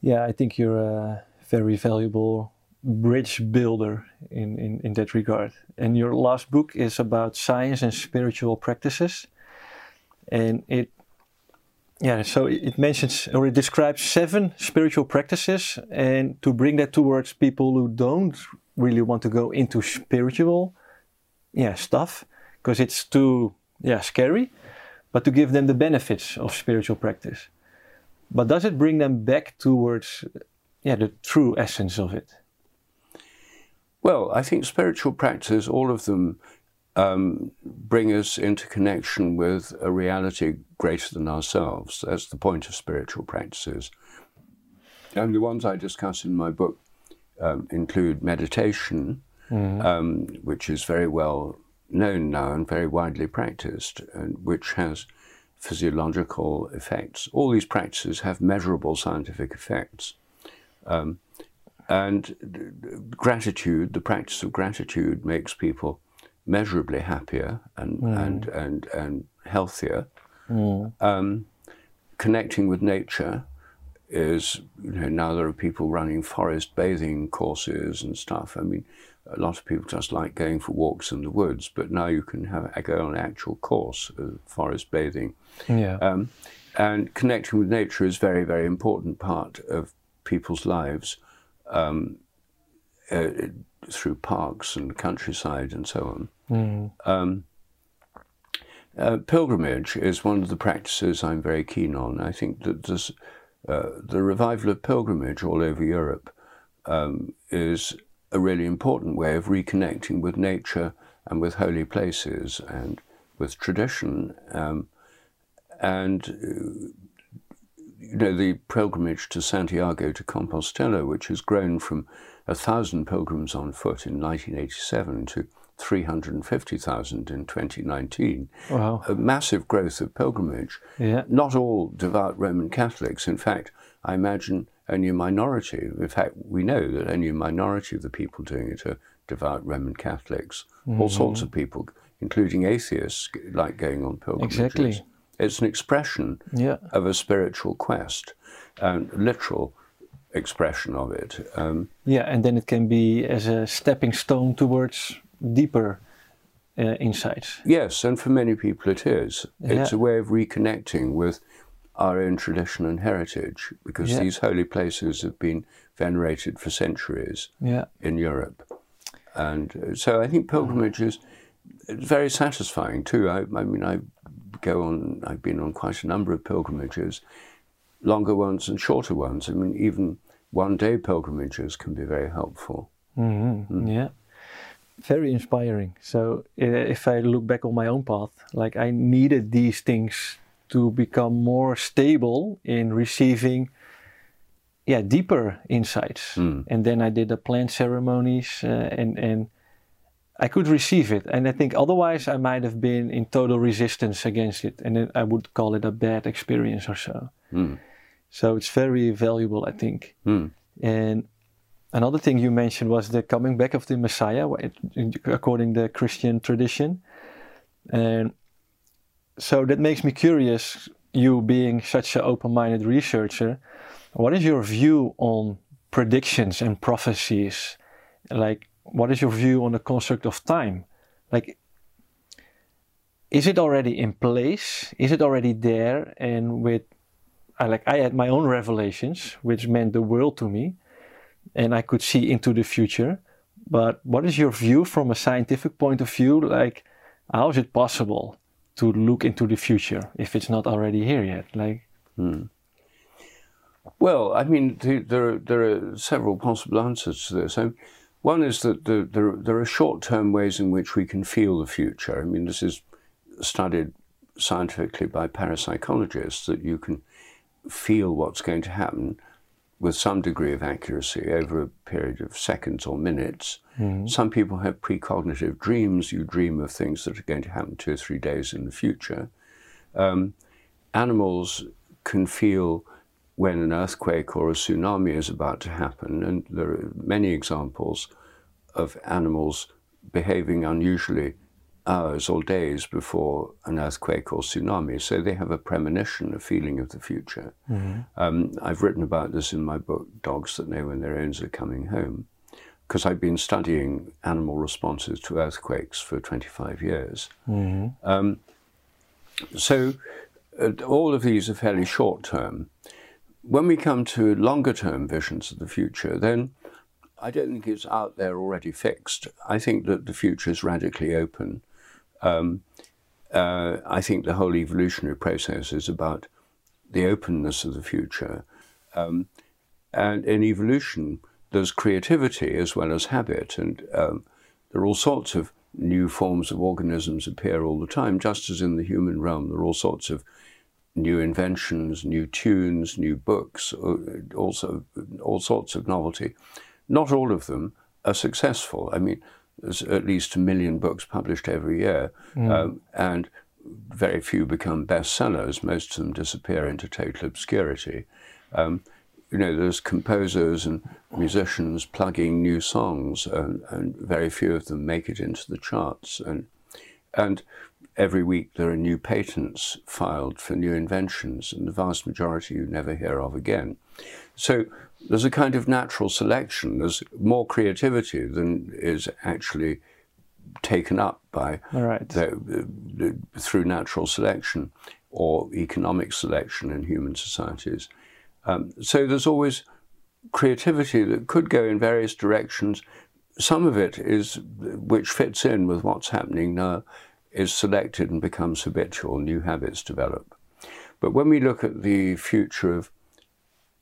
Yeah, I think you're a very valuable bridge builder in, in, in that regard. And your last book is about science and spiritual practices. And it, yeah, so it mentions or it describes seven spiritual practices. And to bring that towards people who don't really want to go into spiritual, yeah, stuff, because it's too, yeah, scary, but to give them the benefits of spiritual practice. But does it bring them back towards yeah, the true essence of it? Well, I think spiritual practice all of them, um, bring us into connection with a reality greater than ourselves. That's the point of spiritual practices. And the ones I discuss in my book um, include meditation, um, which is very well known now and very widely practiced, and which has physiological effects. All these practices have measurable scientific effects. Um, and gratitude, the practice of gratitude, makes people measurably happier and and, and and healthier. Um, connecting with nature is you know now there are people running forest bathing courses and stuff. I mean, a lot of people just like going for walks in the woods, but now you can have go on an actual course of forest bathing. Yeah. Um, and connecting with nature is a very, very important part of people's lives um, uh, through parks and countryside and so on. Um, uh, pilgrimage is one of the practices I'm very keen on. I think that this, uh, the revival of pilgrimage all over Europe um, is a really important way of reconnecting with nature and with holy places and with tradition. Um, and uh, you know the pilgrimage to Santiago to Compostela, which has grown from a thousand pilgrims on foot in 1987 to 350,000 in 2019. Wow. A massive growth of pilgrimage. Yeah. Not all devout Roman Catholics. In fact, I imagine only a minority. In fact, we know that only a minority of the people doing it are devout Roman Catholics. All mm-hmm. sorts of people, including atheists, like going on pilgrimages. Exactly. It's an expression Yeah. of a spiritual quest, and literal expression of it. Um, Yeah, and then it can be as a stepping stone towards deeper uh, insights. yes, and for many people it is. It's a way of reconnecting with our own tradition and heritage, because Yeah. these holy places have been venerated for centuries Yeah. in Europe. And uh, so I think pilgrimage is very satisfying too. I, I mean, I go on, I've been on quite a number of pilgrimages, longer ones and shorter ones. I mean, even one day pilgrimages can be very helpful. hmm Yeah. Very inspiring. So uh, if I look back on my own path, like I needed these things to become more stable in receiving yeah deeper insights and then i did the plant ceremonies uh, and and i could receive it and i think otherwise i might have been in total resistance against it and then i would call it a bad experience or so Mm. So it's very valuable i think Mm. and another thing you mentioned was the coming back of the Messiah, according to the Christian tradition. And so that makes me curious, you being such an open minded researcher, what is your view on predictions and prophecies? Like, what is your view on the construct of time? Like, is it already in place? Is it already there? And with, I like, I had my own revelations, which meant the world to me. and I could see into the future. But what is your view from a scientific point of view? Like, how is it possible to look into the future if it's not already here yet? Like, hmm. well, I mean, there are, there are several possible answers to this. One is that there are short-term ways in which we can feel the future. I mean, this is studied scientifically by parapsychologists that you can feel what's going to happen with some degree of accuracy over a period of seconds or minutes. Mm-hmm. Some people have precognitive dreams. You dream of things that are going to happen two or three days in the future. Um, animals can feel when an earthquake or a tsunami is about to happen, and there are many examples of animals behaving unusually hours or days before an earthquake or tsunami. So they have a premonition, a feeling of the future. Mm-hmm. Um, I've written about this in my book, Dogs That Know When Their Owners Are Coming Home, because I've been studying animal responses to earthquakes for 25 years. Mm-hmm. Um, so uh, all of these are fairly short term. When we come to longer term visions of the future, then I don't think it's out there already fixed. I think that the future is radically open. Um, uh, I think the whole evolutionary process is about the openness of the future. Um, and in evolution, there's creativity as well as habit, and um, there are all sorts of new forms of organisms appear all the time, just as in the human realm, there are all sorts of new inventions, new tunes, new books, uh, also all sorts of novelty. Not all of them are successful. I mean, there's at least a million books published every year, mm. um, and very few become bestsellers. Most of them disappear into total obscurity. Um, you know, there's composers and musicians plugging new songs, and, and, very few of them make it into the charts. And and every week there are new patents filed for new inventions, and the vast majority you never hear of again. So there's a kind of natural selection. There's more creativity than is actually taken up by right. the, the, through natural selection or economic selection in human societies. Um, so there's always creativity that could go in various directions. Some of it is which fits in with what's happening now is selected and becomes habitual. New habits develop. But when we look at the future of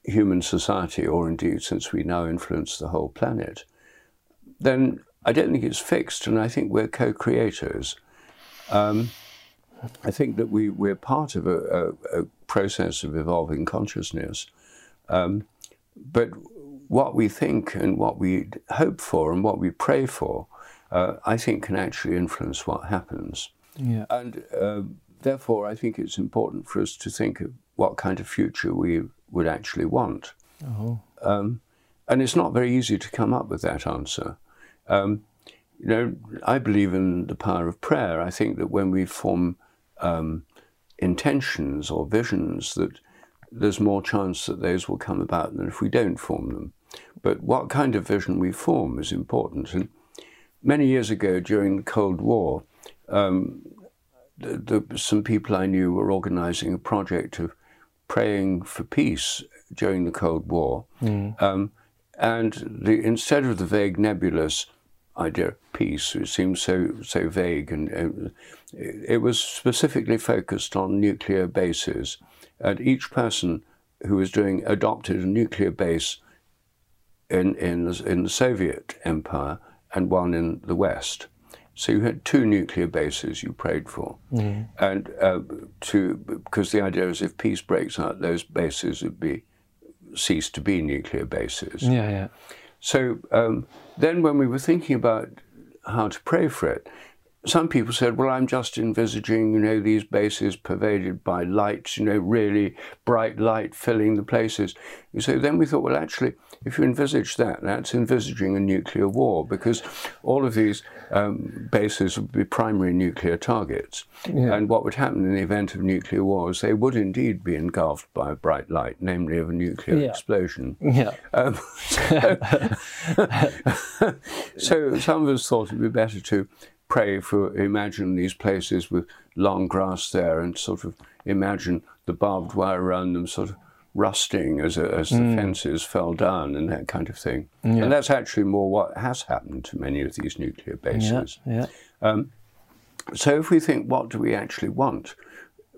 human society, or indeed since we now influence the whole planet, then I don't think it's fixed, and I think we're co creators. Um, I think that we, we're part of a, a, a process of evolving consciousness. Um, but what we think and what we hope for and what we pray for, uh, I think can actually influence what happens. Yeah. And uh, therefore, I think it's important for us to think of what kind of future we would actually want. Oh. Um, and it's not very easy to come up with that answer. Um, you know, I believe in the power of prayer. I think that when we form um, intentions or visions, that there's more chance that those will come about than if we don't form them. But what kind of vision we form is important. And many years ago, during the Cold War, um, the, the, some people I knew were organizing a project of praying for peace during the Cold War. Mm. Um, and the, instead of the vague, nebulous idea of peace, it seems so, so vague, and uh, it was specifically focused on nuclear bases. And each person who was doing adopted a nuclear base in, in, in the Soviet Empire and one in the West. So you had two nuclear bases you prayed for, mm. and uh, to because the idea is if peace breaks out, those bases would be cease to be nuclear bases. Yeah, yeah. So um, then, when we were thinking about how to pray for it, some people said, well, I'm just envisaging, you know, these bases pervaded by lights, you know, really bright light filling the places. So then we thought, well, actually, if you envisage that, that's envisaging a nuclear war because all of these um, bases would be primary nuclear targets. Yeah. And what would happen in the event of nuclear war is they would indeed be engulfed by a bright light, namely of a nuclear yeah. explosion. Yeah. Um, so, so some of us thought it'd be better to pray for, imagine these places with long grass there and sort of imagine the barbed wire around them sort of rusting as, as the Mm. fences fell down and that kind of thing. Yeah. And that's actually more what has happened to many of these nuclear Yeah, bases. yeah. So if we think, what do we actually want?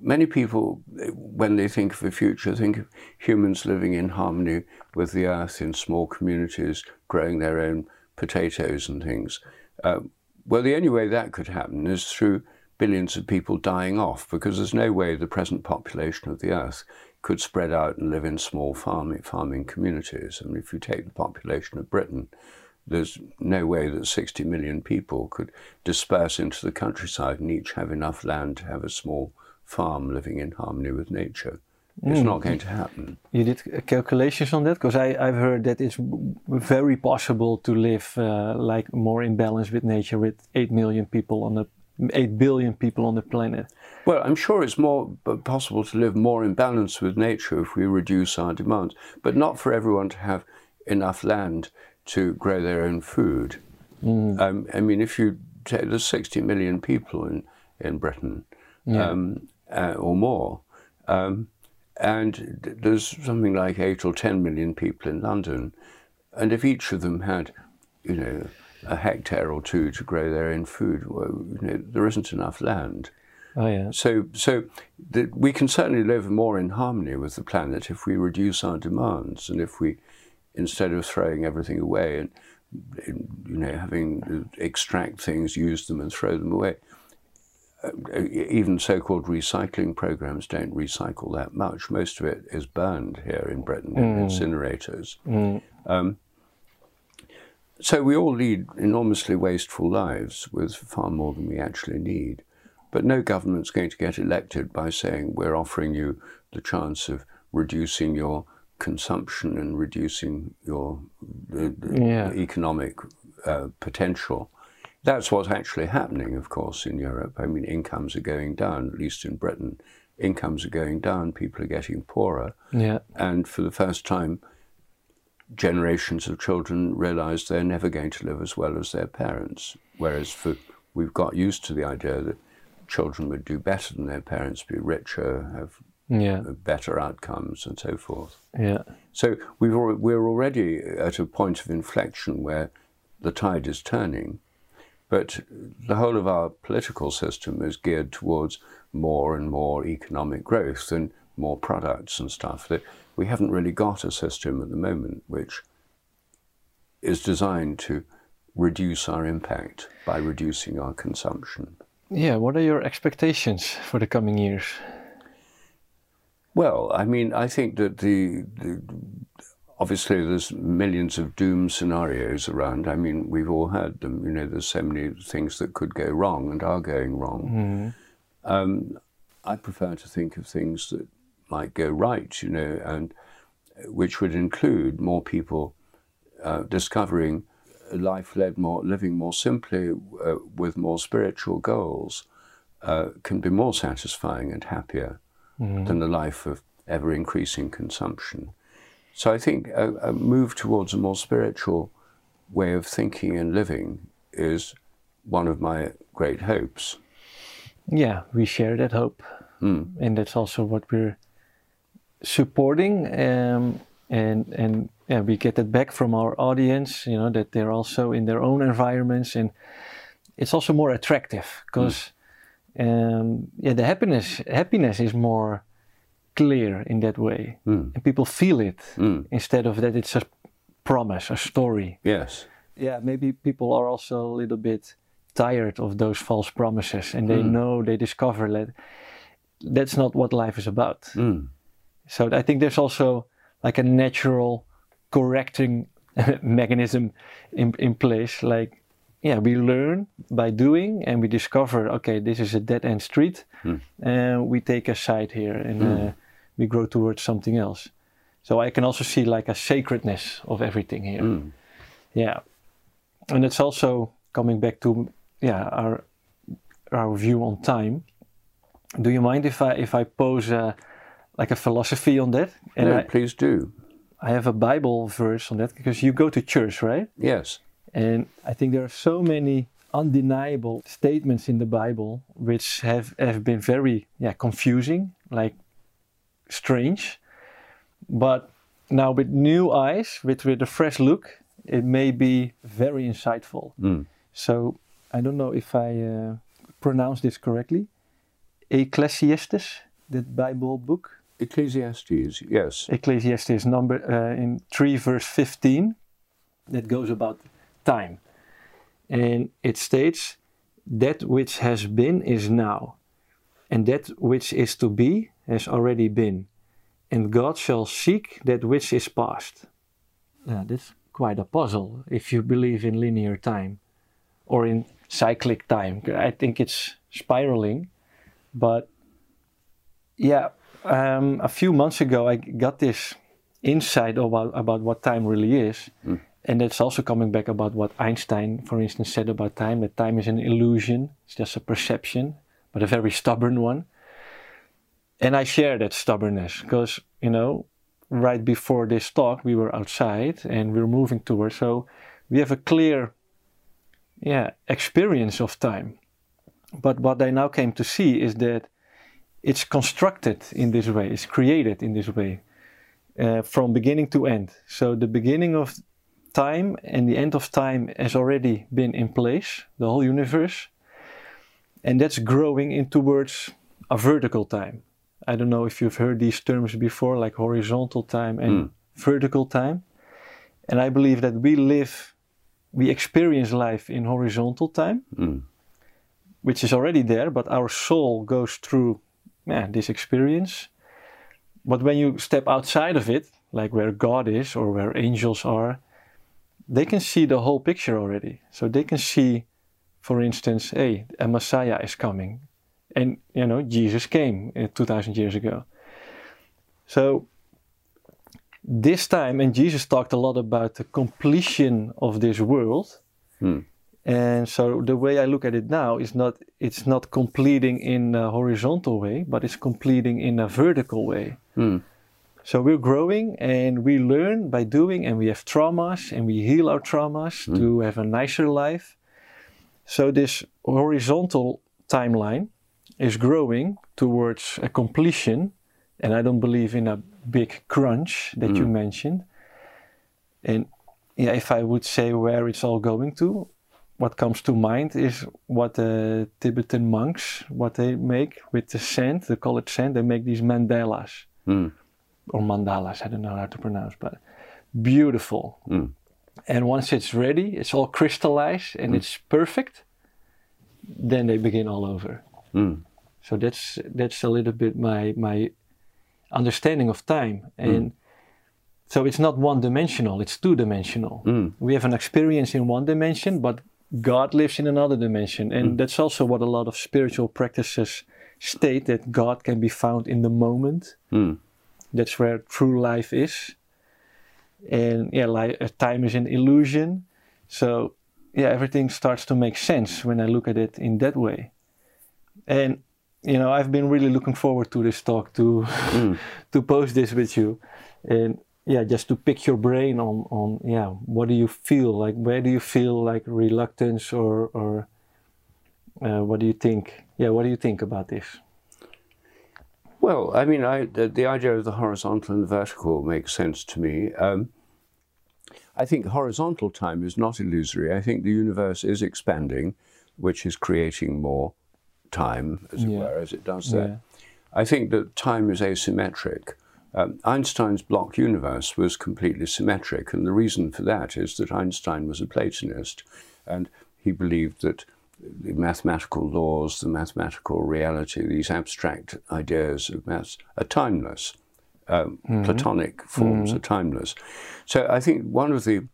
Many people, when they think of the future, think of humans living in harmony with the earth in small communities, growing their own potatoes and things. Uh, well, the only way that could happen is through billions of people dying off, because there's no way the present population of the earth could spread out and live in small farming, farming communities. I mean, if you take the population of Britain, there's no way that 60 million people could disperse into the countryside and each have enough land to have a small farm living in harmony with nature. It's not going to happen. You did calculations on that because I've heard that it's very possible to live uh, like more in balance with nature with 8 million people on the 8 billion people on the planet. Well, I'm sure it's more possible to live more in balance with nature if we reduce our demands, but not for everyone to have enough land to grow their own food. Um, I mean, if you take there's 60 million people in in Britain, Yeah. um, uh, or more, um, and there's something like eight or 10 million people in London, and if each of them had, you know, a hectare or two to grow their own food, well, you know, there isn't enough land. Oh yeah. So, so the, we can certainly live more in harmony with the planet if we reduce our demands and if we, instead of throwing everything away and you know having to extract things, use them and throw them away. Uh, even so-called recycling programs don't recycle that much. Most of it is burned here in Britain in incinerators. Um, so we all lead enormously wasteful lives with far more than we actually need. But no government's going to get elected by saying we're offering you the chance of reducing your consumption and reducing your uh, Yeah. economic uh, potential. That's what's actually happening, of course, in Europe. I mean, incomes are going down, at least in Britain. Incomes are going down, people are getting poorer. Yeah. And for the first time, generations of children realize they're never going to live as well as their parents. Whereas for, we've got used to the idea that children would do better than their parents, be richer, have Yeah. better outcomes, and so forth. Yeah. So we've al- we're already at a point of inflection where the tide is turning, but the whole of our political system is geared towards more and more economic growth and more products and stuff. That we haven't really got a system at the moment which is designed to reduce our impact by reducing our consumption. Yeah. What are your expectations for the coming years? Well, I mean, I think that the, the obviously there's millions of doom scenarios around. I mean, we've all heard them. You know, there's so many things that could go wrong and are going wrong. Um, I prefer to think of things that might go right. You know, and which would include more people uh, discovering a life led more, living more simply uh, with more spiritual goals, uh, can be more satisfying and happier than the life of ever increasing consumption. So I think a, a move towards a more spiritual way of thinking and living is one of my great hopes. Yeah, we share that hope, and that's also what we're supporting. Um, and and yeah, we get that back from our audience. You know that they're also in their own environments, and it's also more attractive because um, yeah, the happiness happiness is more clear in that way, and people feel it instead of that it's a promise, a story. Yes. yeah, maybe people are also a little bit tired of those false promises and they know, they discover that that's not what life is about. Mm. So I think there's also like a natural correcting mechanism in, in place. Like, yeah, we learn by doing and we discover, okay, this is a dead end street and we take a side here and uh, we grow towards something else. So I can also see like a sacredness of everything here. Yeah. And it's also coming back to yeah, our our view on time. Do you mind if I if I pose uh, like a philosophy on that? And no, I, please do. I have a Bible verse on that because you go to church, right? Yes. And I think there are so many undeniable statements in the Bible which have, have been very yeah, confusing, like strange. But now with new eyes, with, with a fresh look, it may be very insightful. Mm. So I don't know if I uh, pronounce this correctly. Ecclesiastes, that Bible book. Ecclesiastes, yes. Ecclesiastes number uh, in 3 verse 15 that goes about time. And it states that which has been is now and that which is to be has already been and God shall seek that which is past. Yeah, that's quite a puzzle if you believe in linear time or in cyclic time. I think it's spiraling, but yeah, um, a few months ago I got this insight about about what time really is, Mm. and that's also coming back about what Einstein, for instance, said about time. That time is an illusion; it's just a perception, but a very stubborn one. And I share that stubbornness because you know, right before this talk, we were outside and we were moving towards. So we have a clear, yeah, experience of time. But what I now came to see is that it's constructed in this way, it's created in this way, uh, from beginning to end. So the beginning of time and the end of time has already been in place, the whole universe, and that's growing in towards a vertical time. I don't know if you've heard these terms before, like horizontal time and Mm. vertical time. And I believe that we live, we experience life in horizontal time, Mm. which is already there, but our soul goes through yeah, this experience. But when you step outside of it, like where God is or where angels are, they can see the whole picture already. So they can see, for instance, hey, a Messiah is coming. And, you know, Jesus came uh, 2,000 years ago. So this time, and Jesus talked a lot about the completion of this world. Hmm. And so the way I look at it now is not it's not completing in a horizontal way, but it's completing in a vertical way. Mm. So we're growing and we learn by doing and we have traumas and we heal our traumas to have a nicer life. So this horizontal timeline is growing towards a completion and I don't believe in a big crunch that you mentioned. And yeah, if I would say where it's all going to, what comes to mind is what the Tibetan monks what they make with the sand, the colored sand. They make these mandalas Mm. or mandalas. I don't know how to pronounce, but beautiful. Mm. And once it's ready, it's all crystallized and it's perfect. Then they begin all over. Mm. So that's that's a little bit my my understanding of time. And so it's not one dimensional; it's two dimensional. Mm. We have an experience in one dimension, but God lives in another dimension, and that's also what a lot of spiritual practices state that God can be found in the moment. Mm. That's where true life is. And yeah, like uh, time is an illusion. So yeah, everything starts to make sense when I look at it in that way. And you know, I've been really looking forward to this talk to to post this with you, and yeah, just to pick your brain on on yeah, what do you feel like? Where do you feel like reluctance or or uh, what do you think? Yeah, what do you think about this? Well, I mean, I, the, the idea of the horizontal and the vertical makes sense to me. Um, I think horizontal time is not illusory. I think the universe is expanding, which is creating more time, as it Yeah. were, as it does that. Yeah. I think that time is asymmetric. Um, Einstein's block universe was completely symmetric, and the reason for that is that Einstein was a Platonist, and he believed that the mathematical laws, the mathematical reality, these abstract ideas of maths are timeless. Um, Platonic forms are timeless. So I think one of the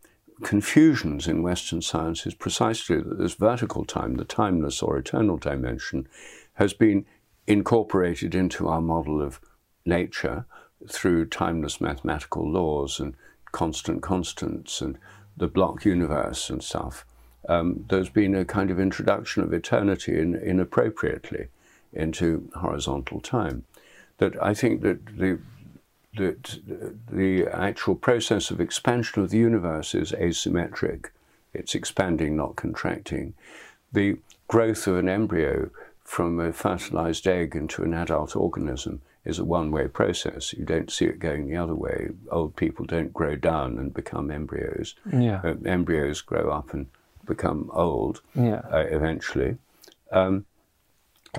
confusions in Western science is precisely that this vertical time, the timeless or eternal dimension, has been incorporated into our model of nature through timeless mathematical laws and constant constants and the block universe and stuff. Um, there's been a kind of introduction of eternity in, inappropriately into horizontal time. That I think that the that the actual process of expansion of the universe is asymmetric. It's expanding, not contracting. The growth of an embryo from a fertilized egg into an adult organism is a one way process. You don't see it going the other way. Old people don't grow down and become embryos. Yeah. Uh, embryos grow up and become old Yeah. uh, eventually. Um,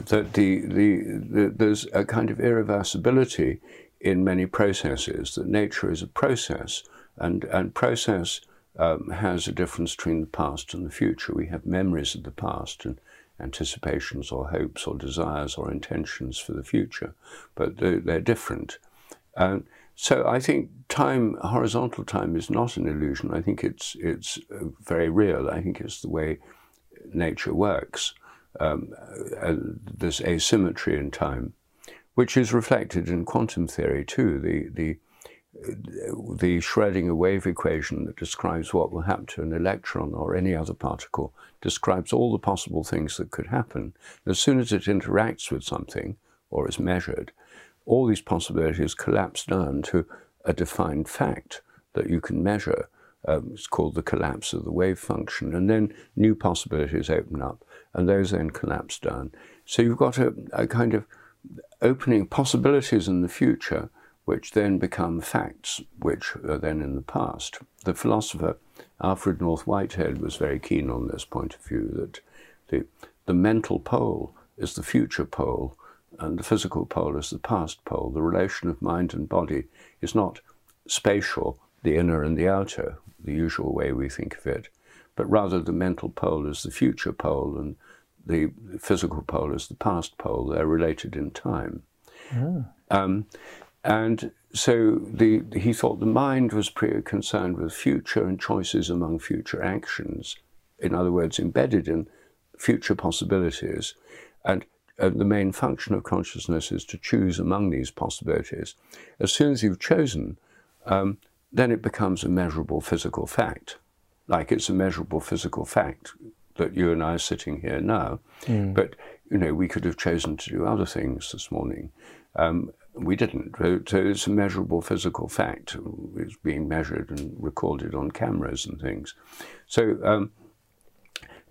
that the, the, the, there's a kind of irreversibility in many processes, that nature is a process, and, and process um, has a difference between the past and the future. We have memories of the past and anticipations or hopes or desires or intentions for the future, but they're, they're different. Um, so I think time, horizontal time, is not an illusion. I think it's it's uh, very real. I think it's the way nature works. Um, uh, there's asymmetry in time, which is reflected in quantum theory too. The the the shredding Schrödinger wave equation that describes what will happen to an electron or any other particle describes all the possible things that could happen. As soon as it interacts with something or is measured, all these possibilities collapse down to a defined fact that you can measure. Um, it's called the collapse of the wave function. And then new possibilities open up, and those then collapse down. So you've got a, a kind of opening possibilities in the future which then become facts, which are then in the past. The philosopher Alfred North Whitehead was very keen on this point of view that the, the mental pole is the future pole and the physical pole is the past pole. The relation of mind and body is not spatial, the inner and the outer, the usual way we think of it, but rather the mental pole is the future pole and the physical pole is the past pole. They're related in time. Um, and so the, he thought the mind was pre- concerned with future and choices among future actions. In other words, embedded in future possibilities. And uh, the main function of consciousness is to choose among these possibilities. As soon as you've chosen, um, then it becomes a measurable physical fact. Like it's a measurable physical fact that you and I are sitting here now. But, you know, we could have chosen to do other things this morning. Um, we didn't. So it's a measurable physical fact. It's being measured and recorded on cameras and things. So, um,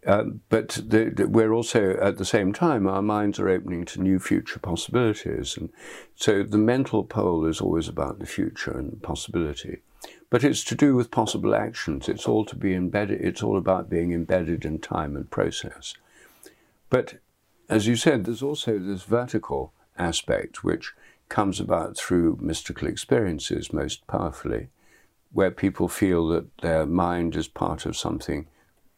um, but the, the, we're also at the same time our minds are opening to new future possibilities, and so the mental pole is always about the future and possibility. But it's to do with possible actions. It's all to be embedded. It's all about being embedded in time and process. But as you said, there's also this vertical aspect which comes about through mystical experiences most powerfully, where people feel that their mind is part of something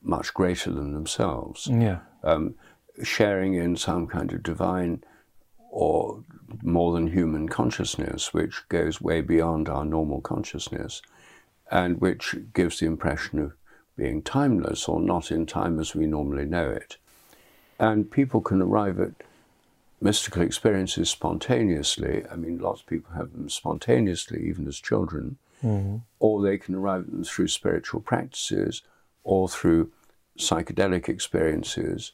much greater than themselves, Yeah. um, sharing in some kind of divine or more than human consciousness, which goes way beyond our normal consciousness, and which gives the impression of being timeless or not in time as we normally know it. And people can arrive at mystical experiences spontaneously. I mean, lots of people have them spontaneously, even as children, or they can arrive at them through spiritual practices, or through psychedelic experiences,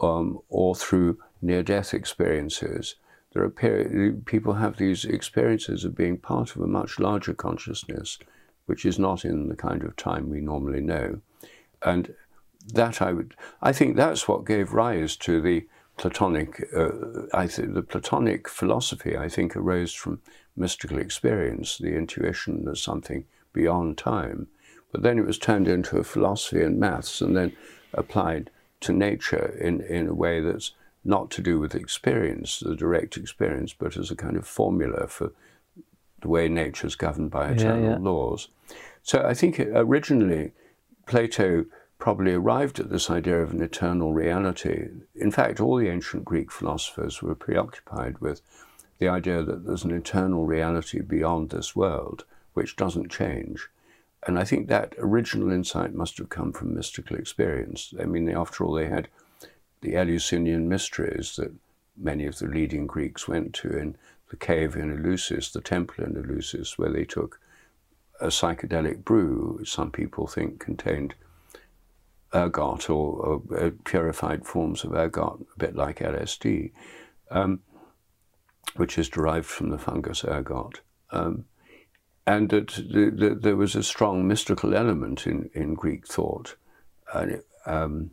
um, or through near-death experiences. There are peri- people have these experiences of being part of a much larger consciousness, which is not in the kind of time we normally know, and that I would, I think that's what gave rise to the Platonic. Uh, I think the Platonic philosophy, I think, arose from mystical experience, the intuition that something beyond time. But then it was turned into a philosophy and maths, and then applied to nature in, in a way that's not to do with experience, the direct experience, but as a kind of formula for the way nature is governed by eternal yeah. laws. So I think originally Plato probably arrived at this idea of an eternal reality. In fact, all the ancient Greek philosophers were preoccupied with the idea that there's an eternal reality beyond this world, which doesn't change. And I think that original insight must have come from mystical experience. I mean, after all, they had the Eleusinian mysteries that many of the leading Greeks went to in the cave in Eleusis, the temple in Eleusis, where they took a psychedelic brew, some people think contained ergot or, or uh, purified forms of ergot, a bit like LSD, um, which is derived from the fungus ergot. Um, and that the, the, there was a strong mystical element in, in Greek thought. And it, um,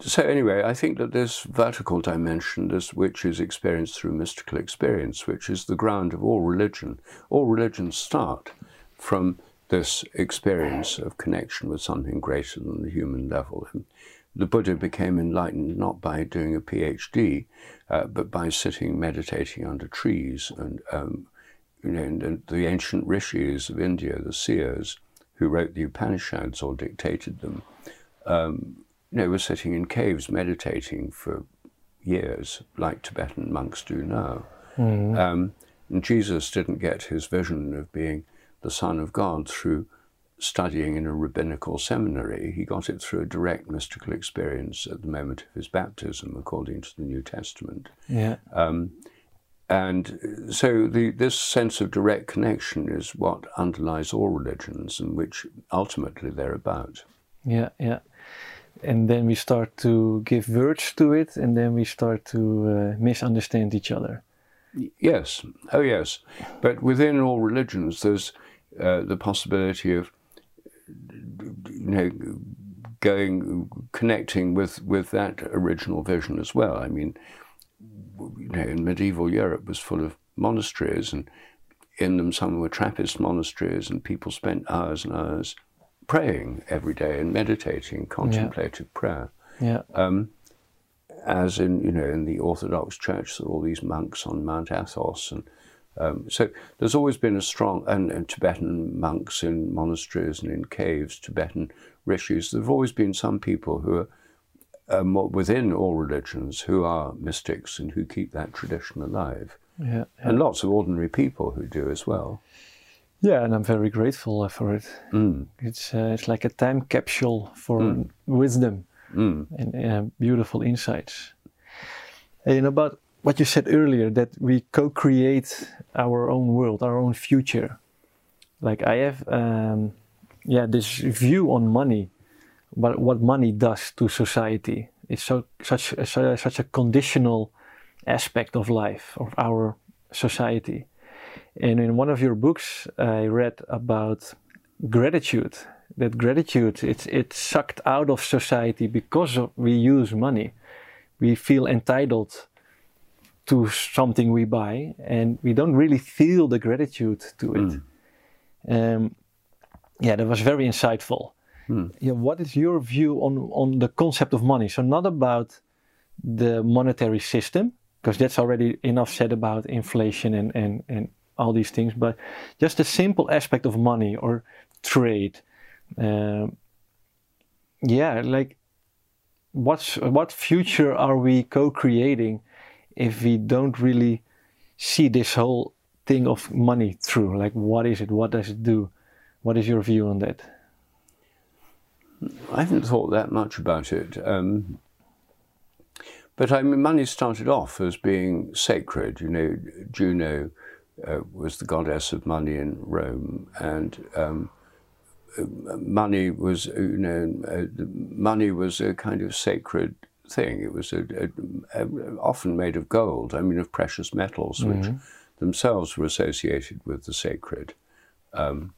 so anyway, I think that this vertical dimension, this which is experienced through mystical experience, which is the ground of all religion, all religions start from this experience of connection with something greater than the human level. And the Buddha became enlightened not by doing a PhD, uh, but by sitting meditating under trees. And, um, you know, and, and the ancient rishis of India, the seers, who wrote the Upanishads or dictated them, um, you know, were sitting in caves meditating for years, like Tibetan monks do now. Mm. Um, and Jesus didn't get his vision of being the Son of God through studying in a rabbinical seminary. He got it through a direct mystical experience at the moment of his baptism, according to the New Testament. Yeah. Um, and so the, this sense of direct connection is what underlies all religions and which ultimately they're about. Yeah, yeah. And then we start to give words to it, and then we start to uh, misunderstand each other. Yes, oh yes. But within all religions, there's uh, the possibility of you know going connecting with with that original vision as well. I mean, you know, in medieval Europe was full of monasteries, and in them some were Trappist monasteries, and people spent hours and hours praying every day and meditating, contemplative yeah. prayer. Yeah. Um, as in you know in the Orthodox Church, there are all these monks on Mount Athos and um, so there's always been a strong, and, and, Tibetan monks in monasteries and in caves, Tibetan rishis, there have always been some people who are um, within all religions who are mystics and who keep that tradition alive. Yeah, yeah. And lots of ordinary people who do as well. Yeah, and I'm very grateful for it. Mm. It's uh, it's like a time capsule for mm. wisdom mm. and uh, beautiful insights. And about what you said earlier that we co-create our own world, our own future. Like I have, um, yeah, this view on money, but what money does to society. It's so such a, such a conditional aspect of life of our society. And in one of your books, I read about gratitude. That gratitude it's it's sucked out of society because of, we use money. We feel entitled to something we buy and we don't really feel the gratitude to it. Mm. Um, yeah, that was very insightful. Mm. Yeah, what is your view on, on the concept of money? So, not about the monetary system, because that's already enough said about inflation and, and, and all these things, but just the simple aspect of money or trade. Um, yeah, like what's what future are we co-creating if we don't really see this whole thing of money through. Like, what is it? What does it do? What is your view on that? I haven't thought that much about it. Um, but I mean, money started off as being sacred. You know, Juno uh, was the goddess of money in Rome, and um, money was, you know, uh, money was a kind of sacred thing. It was a, a, a, often made of gold, I mean, of precious metals, mm-hmm. which themselves were associated with the sacred um,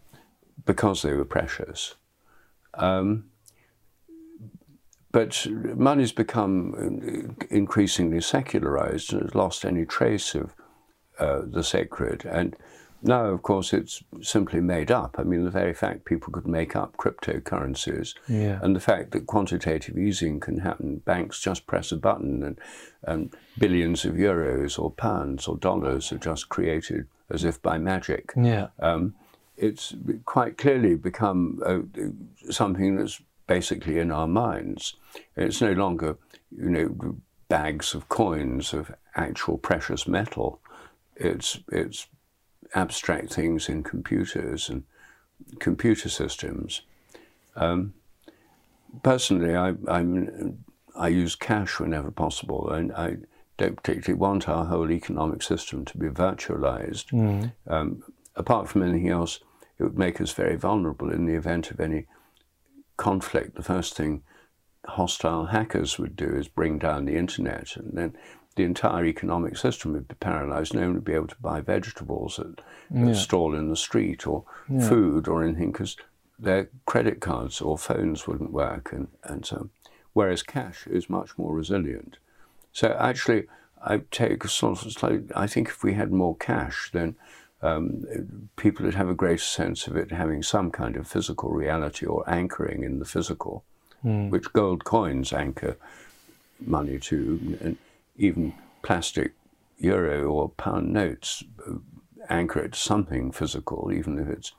because they were precious. Um, but money's become increasingly secularized and has lost any trace of uh, the sacred. And now, of course, it's simply made up. I mean, the very fact people could make up cryptocurrencies yeah. and the fact that quantitative easing can happen, banks just press a button and, and billions of euros or pounds or dollars are just created as if by magic. Yeah. Um, it's quite clearly become uh, something that's basically in our minds. It's no longer, you know, bags of coins of actual precious metal. It's, it's abstract things in computers and computer systems. Um, personally, I, I'm, I use cash whenever possible, and I don't particularly want our whole economic system to be virtualized. Mm. Um, apart from anything else, it would make us very vulnerable in the event of any conflict. The first thing hostile hackers would do is bring down the internet, and then the entire economic system would be paralyzed. No one would be able to buy vegetables at yeah. a stall in the street or yeah. food or anything because their credit cards or phones wouldn't work. And, and so whereas cash is much more resilient. So actually, I take a sort of slightly, I think if we had more cash, then um, people would have a greater sense of it having some kind of physical reality or anchoring in the physical, mm. which gold coins anchor money to, and even plastic euro or pound notes uh, anchor it to something physical, even if it's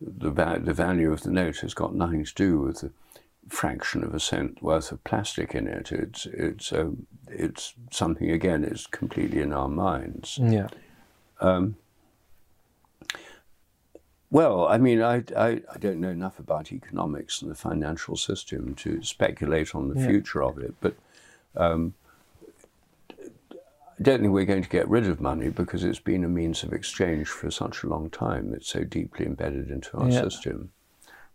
the, va- the value of the note has got nothing to do with the fraction of a cent worth of plastic in it. It's it's um, it's something again. It's completely in our minds. Yeah. Um, well, I mean, I, I, I, don't know enough about economics and the financial system to speculate on the yeah. future of it, but um, don't think we're going to get rid of money because it's been a means of exchange for such a long time. It's so deeply embedded into our yeah. system.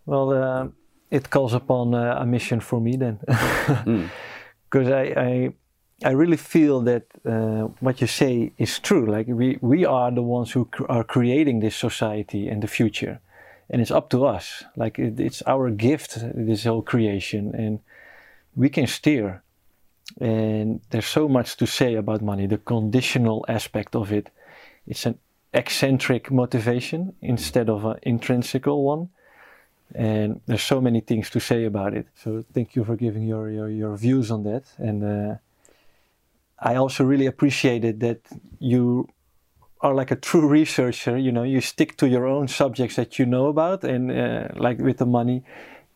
Well, uh, it calls upon uh, a mission for me then, because mm. I, I, I really feel that uh, what you say is true. Like we we are the ones who cr- are creating this society and the future, and it's up to us. Like it, it's our gift, this whole creation, and we can steer. And there's so much to say about money. The conditional aspect of it, it's an eccentric motivation instead of an intrinsical one and there's so many things to say about it. So thank you for giving your your, your views on that. And uh, I also really appreciated that you are like a true researcher. You know, you stick to your own subjects that you know about, and uh, like with the money,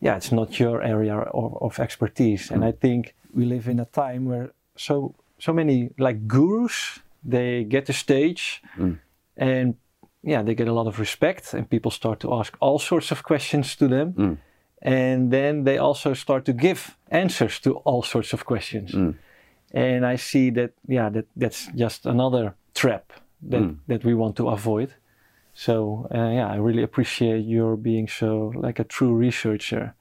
yeah, it's not your area of, of expertise. And I think we live in a time where so so many like gurus they get the stage. Mm. And yeah, they get a lot of respect and people start to ask all sorts of questions to them. Mm. And then they also start to give answers to all sorts of questions. Mm. And I see that, yeah, that, that's just another trap that, mm. that we want to avoid. So, uh, yeah, I really appreciate your being so like a true researcher.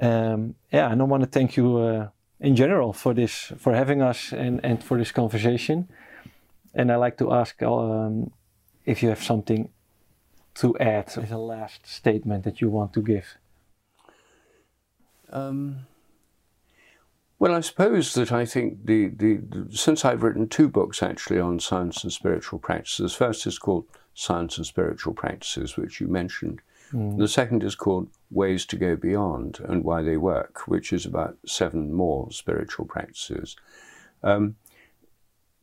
Um, yeah, and I want to thank you uh, in general for this, for having us and, and for this conversation. And I like to ask um, if you have something to add as a last statement that you want to give. Um, well, I suppose that I think the, the, the, since I've written two books actually on science and spiritual practices. First is called Science and Spiritual Practices, which you mentioned. Mm. The second is called Ways to Go Beyond and Why They Work, which is about seven more spiritual practices. Um,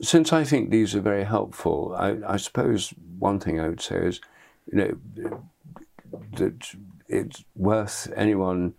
since I think these are very helpful, I, I, suppose one thing I would say is, you know, that it's worth anyone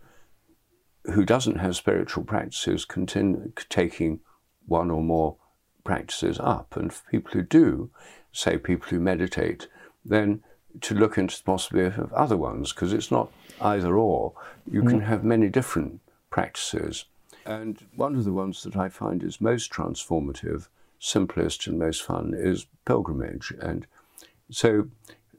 who doesn't have spiritual practices continue taking one or more practices up, and for people who do, say people who meditate, then to look into the possibility of other ones, because it's not either or. You mm. can have many different practices. And one of the ones that I find is most transformative simplest and most fun is pilgrimage. And so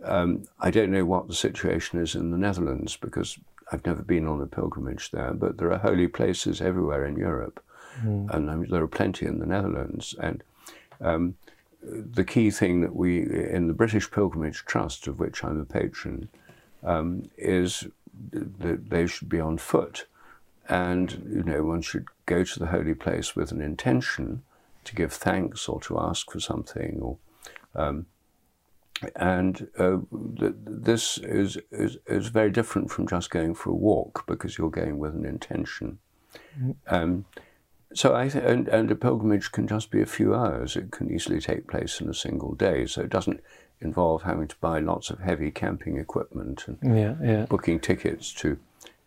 um, I don't know what the situation is in the Netherlands because I've never been on a pilgrimage there, but there are holy places everywhere in Europe. Mm. And I mean, there are plenty in the Netherlands. And um, the key thing that we, in the British Pilgrimage Trust, of which I'm a patron, um, is that they should be on foot. And, you know, one should go to the holy place with an intention to give thanks or to ask for something or um, and uh, th- this is, is, is very different from just going for a walk because you're going with an intention. Mm-hmm. Um, so I th- and, and a pilgrimage can just be a few hours. It can easily take place in a single day. So it doesn't involve having to buy lots of heavy camping equipment and yeah, yeah. booking tickets to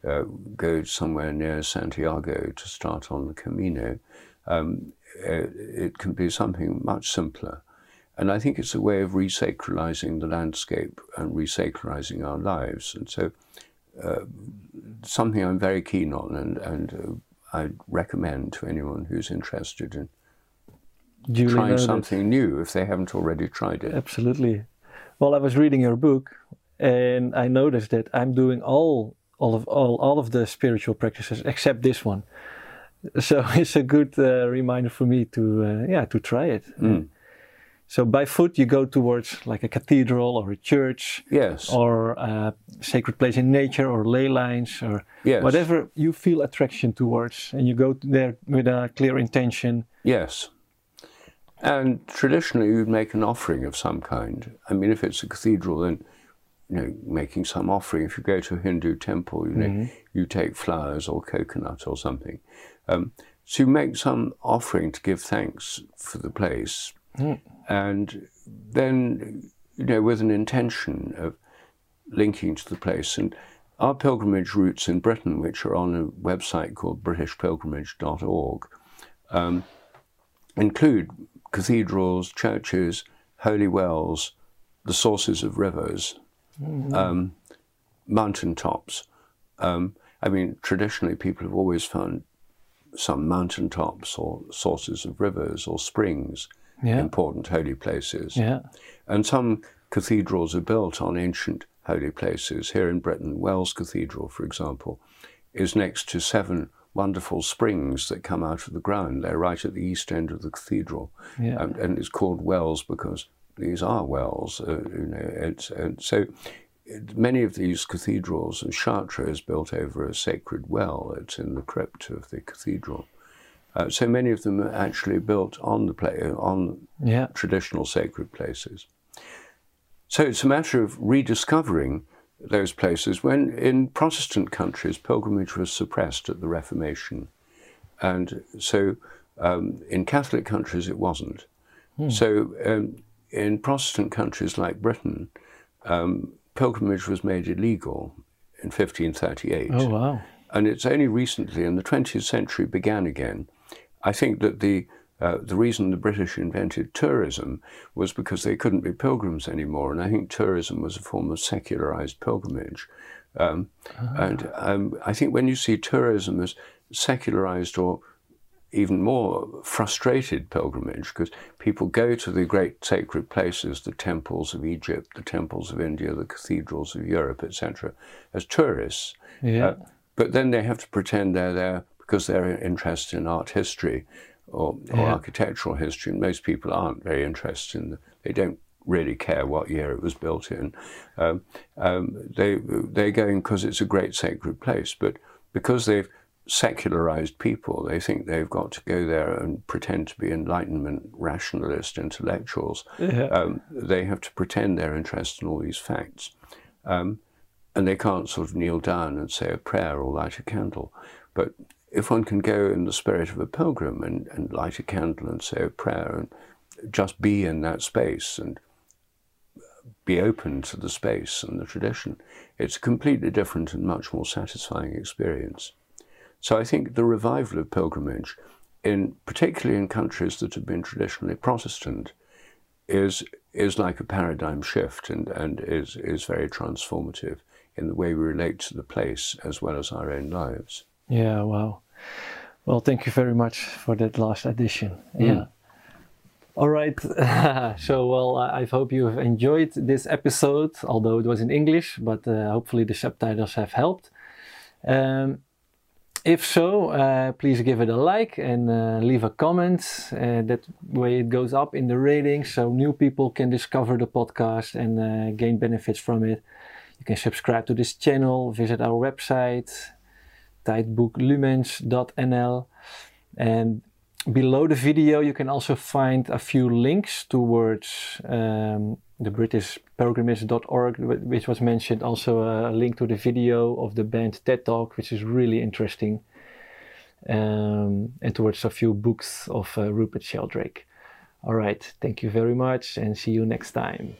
uh, go somewhere near Santiago to start on the Camino. Um, uh, it can be something much simpler. And I think it's a way of resacralizing the landscape and resacralizing our lives. And so, uh, something I'm very keen on, and, and uh, I'd recommend to anyone who's interested in Duly trying noted. something new if they haven't already tried it. Absolutely. Well, I was reading your book, and I noticed that I'm doing all all of all, all of the spiritual practices except this one so it's a good uh, reminder for me to uh, yeah to try it. Mm. So by foot, you go towards like a cathedral or a church, Yes. or a sacred place in nature, or ley lines, or Yes. whatever you feel attraction towards, and you go there with a clear intention. Yes. And traditionally, you'd make an offering of some kind. I mean, if it's a cathedral, then you know, making some offering. If you go to a Hindu temple, you know, you take flowers or coconut or something. Um, so you make some offering to give thanks for the place, and then you know, with an intention of linking to the place. And our pilgrimage routes in Britain, which are on a website called BritishPilgrimage.org, um, include cathedrals, churches, holy wells, the sources of rivers, um, mountain tops. Um, I mean, traditionally, people have always found some mountain tops or sources of rivers or springs Yeah. important holy places. Yeah. And some cathedrals are built on ancient holy places. Here in Britain, Wells Cathedral, for example, is next to seven wonderful springs that come out of the ground. They're right at the east end of the cathedral. Yeah. And, and it's called wells because these are wells. Uh, you know, it's, and so many of these cathedrals, and Chartres is built over a sacred well. It's in the crypt of the cathedral. Uh, so many of them are actually built on the pla- on Yeah. traditional sacred places. So it's a matter of rediscovering those places when in Protestant countries pilgrimage was suppressed at the Reformation. And so um, in Catholic countries it wasn't. So um, in Protestant countries like Britain, um, pilgrimage was made illegal in 1538. Oh wow. And it's only recently, in the 20th century, began again. I think that the uh, the reason the British invented tourism was because they couldn't be pilgrims anymore, and I think tourism was a form of secularized pilgrimage. Um, And um, I think when you see tourism as secularized or even more frustrated pilgrimage, because people go to the great sacred places, the temples of Egypt, the temples of India, the cathedrals of Europe, etc., as tourists. Yeah. Uh, but then they have to pretend they're there because they're interested in art history or, or Yeah. architectural history. And most people aren't very interested in. The, they don't really care what year it was built in. Um, um, they they're going because it's a great sacred place, but because they've secularized people, they think they've got to go there and pretend to be Enlightenment rationalist intellectuals. Yeah. Um, they have to pretend they're interested in all these facts. Um, and they can't sort of kneel down and say a prayer or light a candle. But if one can go in the spirit of a pilgrim and, and light a candle and say a prayer and just be in that space and be open to the space and the tradition, it's a completely different and much more satisfying experience. So I think the revival of pilgrimage, in particularly in countries that have been traditionally Protestant, is is like a paradigm shift and, and is, is very transformative in the way we relate to the place as well as our own lives. Yeah, wow. Well, thank you very much for that last addition. Yeah. All right. so, well, I I hope you have enjoyed this episode, although it was in English, but uh, hopefully the subtitles have helped. Um, if so, uh, please give it a like and uh, leave a comment. Uh, that way it goes up in the ratings so new people can discover the podcast and uh, gain benefits from it. You can subscribe to this channel, visit our website, tijdboeklumens.nl. And below the video, you can also find a few links towards um, the British pilgrimage.org, which was mentioned. Also, a link to the video of the banned TED Talk, which is really interesting. Um, and towards a few books of uh, Rupert Sheldrake. All right, thank you very much and see you next time.